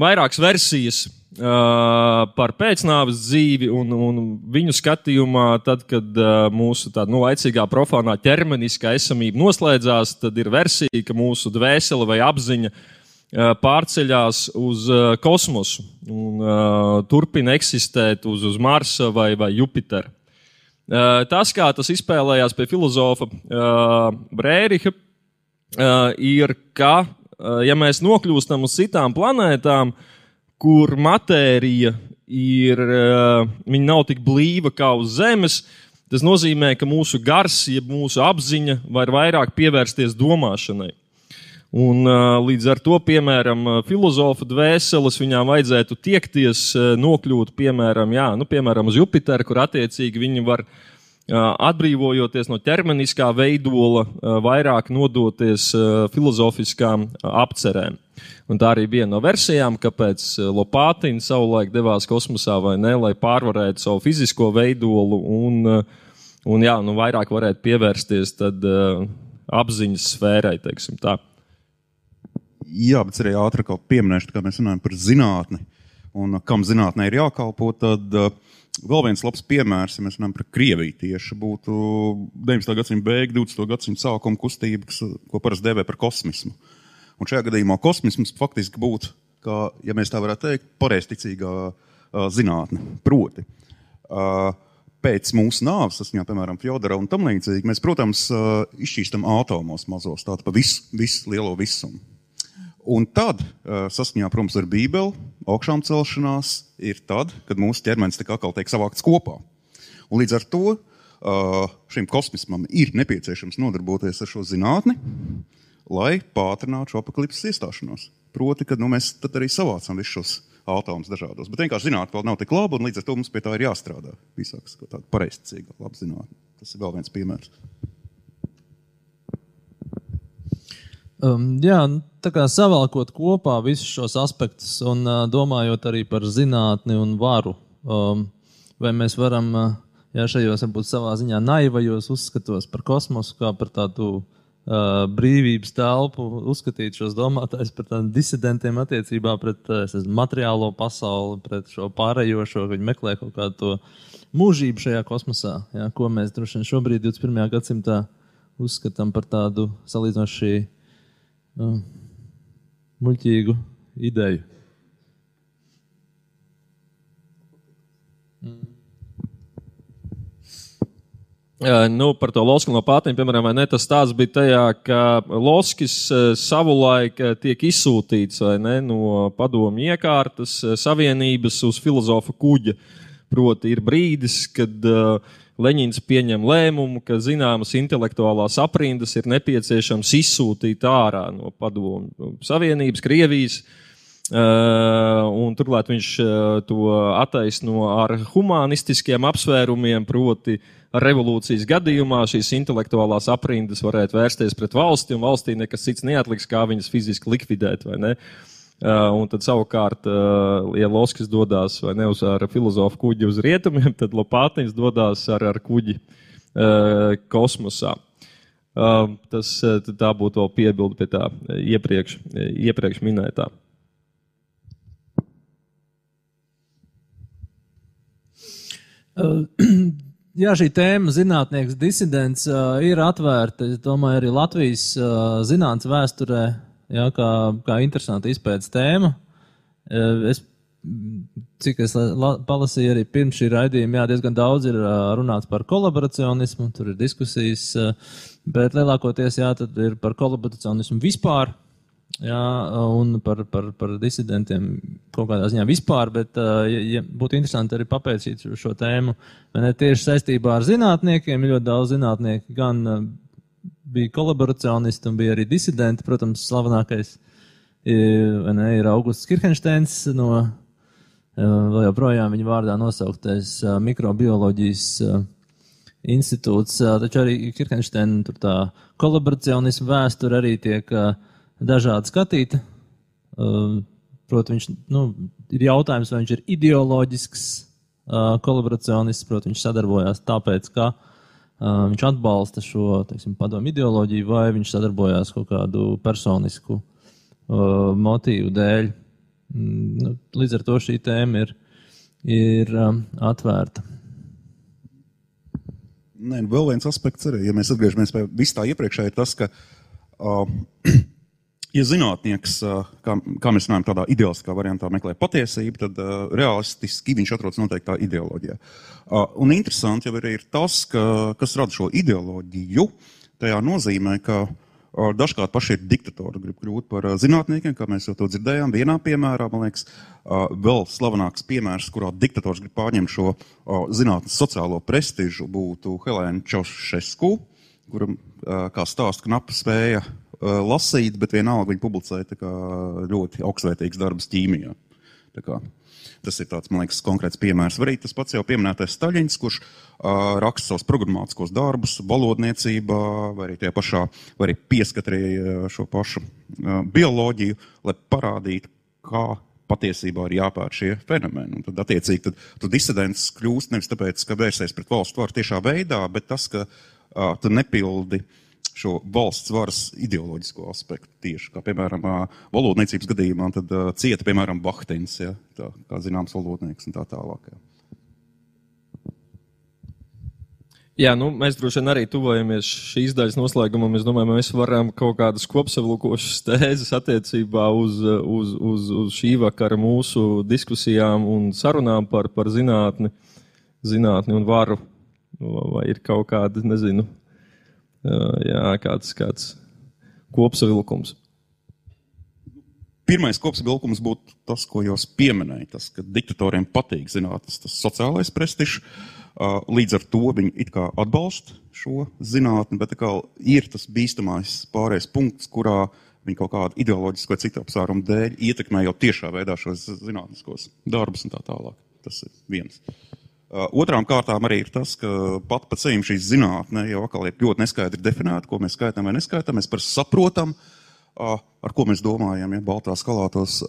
Speaker 3: vairākas versijas uh, par pēcnāves dzīvi un, un viņu skatījumā, tad, kad uh, mūsu tāda nu, laicīgā, profānā ķermeniskā esamība noslēdzās, tad ir versija, ka mūsu dvēsele vai apziņa uh, pārceļās uz kosmosu un turpina eksistēt uz, uz Marsa vai, vai Jupitera. Uh, Tas, kā tas izspēlējās pie filozofa uh, Brēriha, uh, ir, ka, ja mēs nokļūstam uz citām planētām, kur matērija ir, viņa nav tik blīva kā uz Zemes, tas nozīmē, ka mūsu gars, jeb mūsu apziņa var vairāk pievērsties domāšanai. Un, līdz ar to, piemēram, filozofa dvēseles viņām vajadzētu tiekties, nokļūt, piemēram, jā, nu, piemēram uz Jupiteru, kur attiecīgi viņi var atbrīvojoties no ķermeniskā veidola, vairāk nodoties filozofiskām apcerēm. Un tā arī bija no versijām, kāpēc Lopātiņa savulaik devās kosmosā vai ne, lai pārvarētu savu fizisko veidolu un Un jā, nu vairāk varētu pievērsties tad apziņas sfērai, teiksim tā.
Speaker 2: Jā, bet arī ātri pieminēšu, kā mēs runājam par zinātni un kam zinātnē ir jākalpo, tad uh, vēl viens labs piemērs, ja mēs runājam par Krieviju tieši, būtu 19. gadsimta beigu, 20. gadsimta sākuma kustība, kas, ko parasti dēvē par kosmismu. Un šajā gadījumā kosmisms faktiski būtu, kā, ja mēs tā varētu teikt, pareizticīgā uh, zinātne. Proti, uh, pēc mūsu nāves, saskaņā, piemēram, Fjodora un tam līdzīgi, mēs, protams, uh, izšķīstam atomos mazos, tādu pa visu, visu lielo visumu. Un tad, saskaņā, protams, ar Bībeli, augšām celšanās ir tad, kad mūsu ķermenis tiek atkal tiek savākts kopā. Un līdz ar to šim kosmismam ir nepieciešams nodarboties ar šo zinātni, lai pātrinātu šo apaklipses iestāšanos. Proti, ka nu, mēs arī savācam visus šos atomus dažādos. Bet vienkārši zinātnē vēl nav tik laba, un līdz ar to mums pie tā ir jāstrādā. Visāks, tāda pareizticīga, laba zinātne. Tas ir vēl viens piemērs.
Speaker 1: Um, jā, nu, tā kā savalkot kopā visus šos aspektus un uh, domājot arī par zinātni un varu, um, vai mēs varam, uh, jā, šajos varbūt savā ziņā naivajos uzskatos par kosmosu kā par tādu uh, brīvības telpu, uzskatīt šos domātājus par tādiem disidentiem attiecībā pret uh, materiālo pasauli, pret šo pārējošo, viņi meklē kaut kādu to mūžību šajā kosmosā, jā, ko mēs droši vien šobrīd 21. gadsimtā uzskatām par tādu salīdzinoši uh, muļķīgu ideju.
Speaker 3: Mm. Uh, nu, par to Losku no pātiem, piemēram, ne, tas stāsts bija tajā, ka Loskis uh, savulaik uh, tiek izsūtīts ne, no padomu iekārtas savienības uz filozofa kuģa. Proti, ir brīdis, kad uh, Leņķins pieņem lēmumu, ka zināmas intelektuālās aprindas ir nepieciešams izsūtīt ārā no padomu Savienības, Krievijas. Uh, turklāt viņš uh, to attaisno ar humanistiskiem apsvērumiem, proti, revolūcijas gadījumā šīs intelektuālās aprindas varētu vērsties pret valsti, un valstī nekas cits neatliks, kā viņas fiziski likvidēt. Uh, un tad savukārt, uh, ja Loskis dodas vai ne uz filozofu kuģi uz rietumiem, tad Lopātiņš dodas ar, ar kuģi uh, kosmosā. Uh, tas tā būtu vēl piebilde pie tā iepriekš, iepriekš minētā.
Speaker 1: Uh, jā, šī tēma, zinātnieks, disidents, uh, ir atvērta. Domāju, arī Latvijas uh, zinātnīs vēsturē jā, kā, kā interesanta izpētes tēma. Es, cik es palasīju arī pirms šī raidījuma, jā, diezgan daudz ir runāts par kolaboracionismu, tur ir diskusijas, bet lielākoties jā, ir par kolaboracionismu vispār. Jā, un par, par, par disidentiem kaut kādā ziņā vispār, bet ja, ja būtu interesanti arī papētīt šo tēmu. Ne tieši saistībā ar zinātniekiem, ir ļoti daudz zinātnieku, gan bija kolaboracionisti un bija arī disidenti. Protams, slavenākais ne, ir Augusts Kirkensteins no vēl joprojām viņa vārdā nosauktais mikrobioloģijas institūts. Taču arī Kirkensteina tur tā kolaboracionismu vēsture arī tiek dažādi skatīta. Protams, viņš nu, ir jautājums, vai viņš ir ideoloģisks kolaboracionists, protams, viņš sadarbojās tāpēc, ka uh, viņš atbalsta šo teiksim, padomu ideoloģiju, vai viņš sadarbojās kaut kādu personisku uh, motīvu dēļ. Mm, nu, līdz ar to šī tēma ir, ir um, atvērta.
Speaker 2: Nē, nu, vēl viens aspekts arī, ja mēs atgriežamies pie vis tā iepriekšējā, ir tas, ka uh, ja zinātnieks, kā, kā mēs runājam, tādā ideāliskā variantā meklē patiesību, tad uh, realistiski viņš atrodas noteiktā ideoloģijā. Uh, un interesanti jau ir tas, ka, kas rada šo ideoloģiju, tajā nozīmē, ka uh, dažkārt paši ir diktatori, grib kļūt par zinātniekiem, kā mēs jau to dzirdējām. Vienā piemērā, man liekas, vēl slavenāks piemērs, kurā diktators grib pārņemt šo zinātnes sociālo prestižu, būtu Helēna Čaušesku, kura, uh, kā stāsta, knapi spēja lasīt, bet vienalga viņi publicēja ļoti augstvērtīgs darbs ķīmijā. Tas ir tāds, man liekas, konkrēts piemērs. Arī tas pats jau pieminētais Staļins, kurš uh, raksta savus programmatiskos darbus, valodniecībā, vai arī tajā pašā, vai arī pieskatīja šo pašu uh, bioloģiju, lai parādītu, kā patiesībā ir jāpēr šie fenomeni. Un tad, attiecīgi, tad, tad disidents kļūst nevis tāpēc, ka vērsies pret valsts varu tiešā veidā, bet tas, ka uh, tu nepildi šo valsts varas ideoloģisko aspektu tieši, kā piemēram valodniecības gadījumā, tad cieta, piemēram, Bahtins, ja, tā, kā zināms valodnieks un tā tālāk. Ja.
Speaker 3: Jā, nu, mēs droši vien arī tuvojamies šīs daļas noslēgumam. Es domāju, mēs varam kaut kādas kopsavilkošas tēzes attiecībā uz, uz, uz, uz šī vakara mūsu diskusijām un sarunām par, par zinātni, zinātni un varu. Vai ir kaut kāda, nezinu, jā, kāds, kāds kopsavilkums?
Speaker 2: Pirmais kopsavilkums būtu tas, ko jūs pieminējāt, tas, ka diktatoriem patīk zinātnes, tas sociālais prestižs. Līdz ar to viņi it kā atbalsta šo zinātni, bet ir tas bīstamais pārējais punkts, kurā viņi kaut kādu ideoloģisku vai citu apsvērumu dēļ ietekmē jau tiešā veidā šos zinātniskos darbus un tā tālāk. Tas ir viens. Otrām kārtām arī ir tas, ka pat pa ceļam šī zinātne jau atkal ir ļoti neskaidri definēta, ko mēs skaitām vai neskaitām. Mēs par saprotam, ar ko mēs domājam, ja Baltā skalātos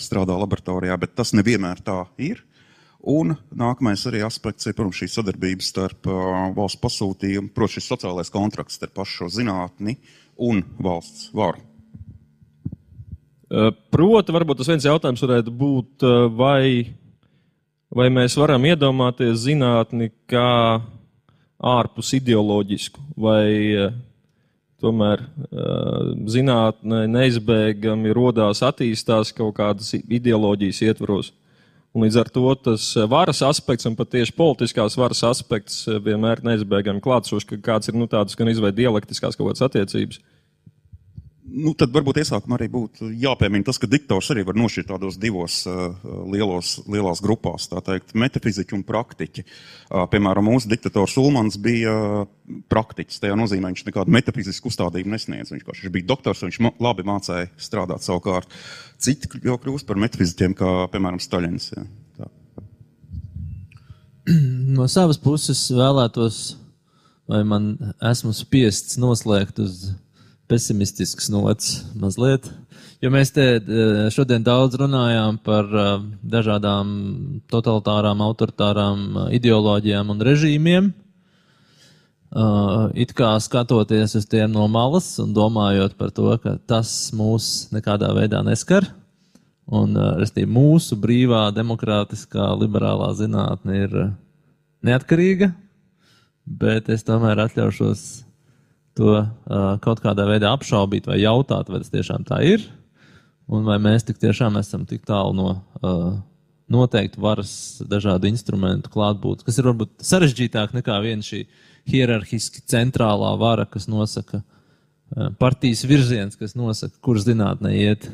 Speaker 2: strādā laboratorijā, bet tas nevienmēr tā ir. Un nākamais arī aspekts ir, protams, šī sadarbība starp valsts pasūtījumu, protams, šis sociālais kontrakts starp pašu zinātni un valsts varu.
Speaker 3: Proti, varbūt tas viens jautājums varētu būt, vai, vai mēs varam iedomāties zinātni kā ārpus ideoloģisku, vai tomēr zinātne neizbēgami rodās, attīstās kaut kādas ideoloģijas ietvaros. Un līdz ar to tas varas aspekts un pat tieši politiskās varas aspekts vienmēr neizbēgami klātsošs, ka kāds ir nu, tādas gan izveid dialektiskās kaut kādas attiecības.
Speaker 2: Nu, tad varbūt iesākumā arī būtu jāpiemina tas, ka diktors arī var nošķirt tādos divos uh, lielos, lielās grupās, tā teikt, metafiziķi un praktiķi. Uh, piemēram, mūsu diktators Ulmans bija uh, praktiķis. Tajā nozīmē, viņš nekādu metafizisku uzstādījumu nesniedz. Viņš, viņš bija doktors, viņš labi mācīja strādāt savukārt. Citi jau kļūst par metafiziķiem, kā piemēram Staļins. Ja. Tā.
Speaker 1: No savas puses vēlētos, vai man esmu spiests noslēgt uz pesimistisks nots mazliet. Jo mēs te eh, šodien daudz runājām par eh, dažādām totalitārām, autoritārām eh, ideoloģijām un režīmiem. It kā skatoties uz tiem no malas un domājot par to, ka tas mūs nekādā veidā neskar. Un, restīvi, mūsu brīvā, demokrātiskā, liberālā zinātne ir neatkarīga, bet es tomēr atļaušos to uh, kaut kādā veidā apšaubīt vai jautāt, vai tas tiešām tā ir, un vai mēs tik tiešām esam tik tālu no uh, noteikti varas dažādu instrumentu klātbūtnes, kas ir varbūt sarežģītāk nekā viena šī hierarhiski centrālā vara, kas nosaka uh, partijas virziens, kas nosaka, kur zinātnē iet.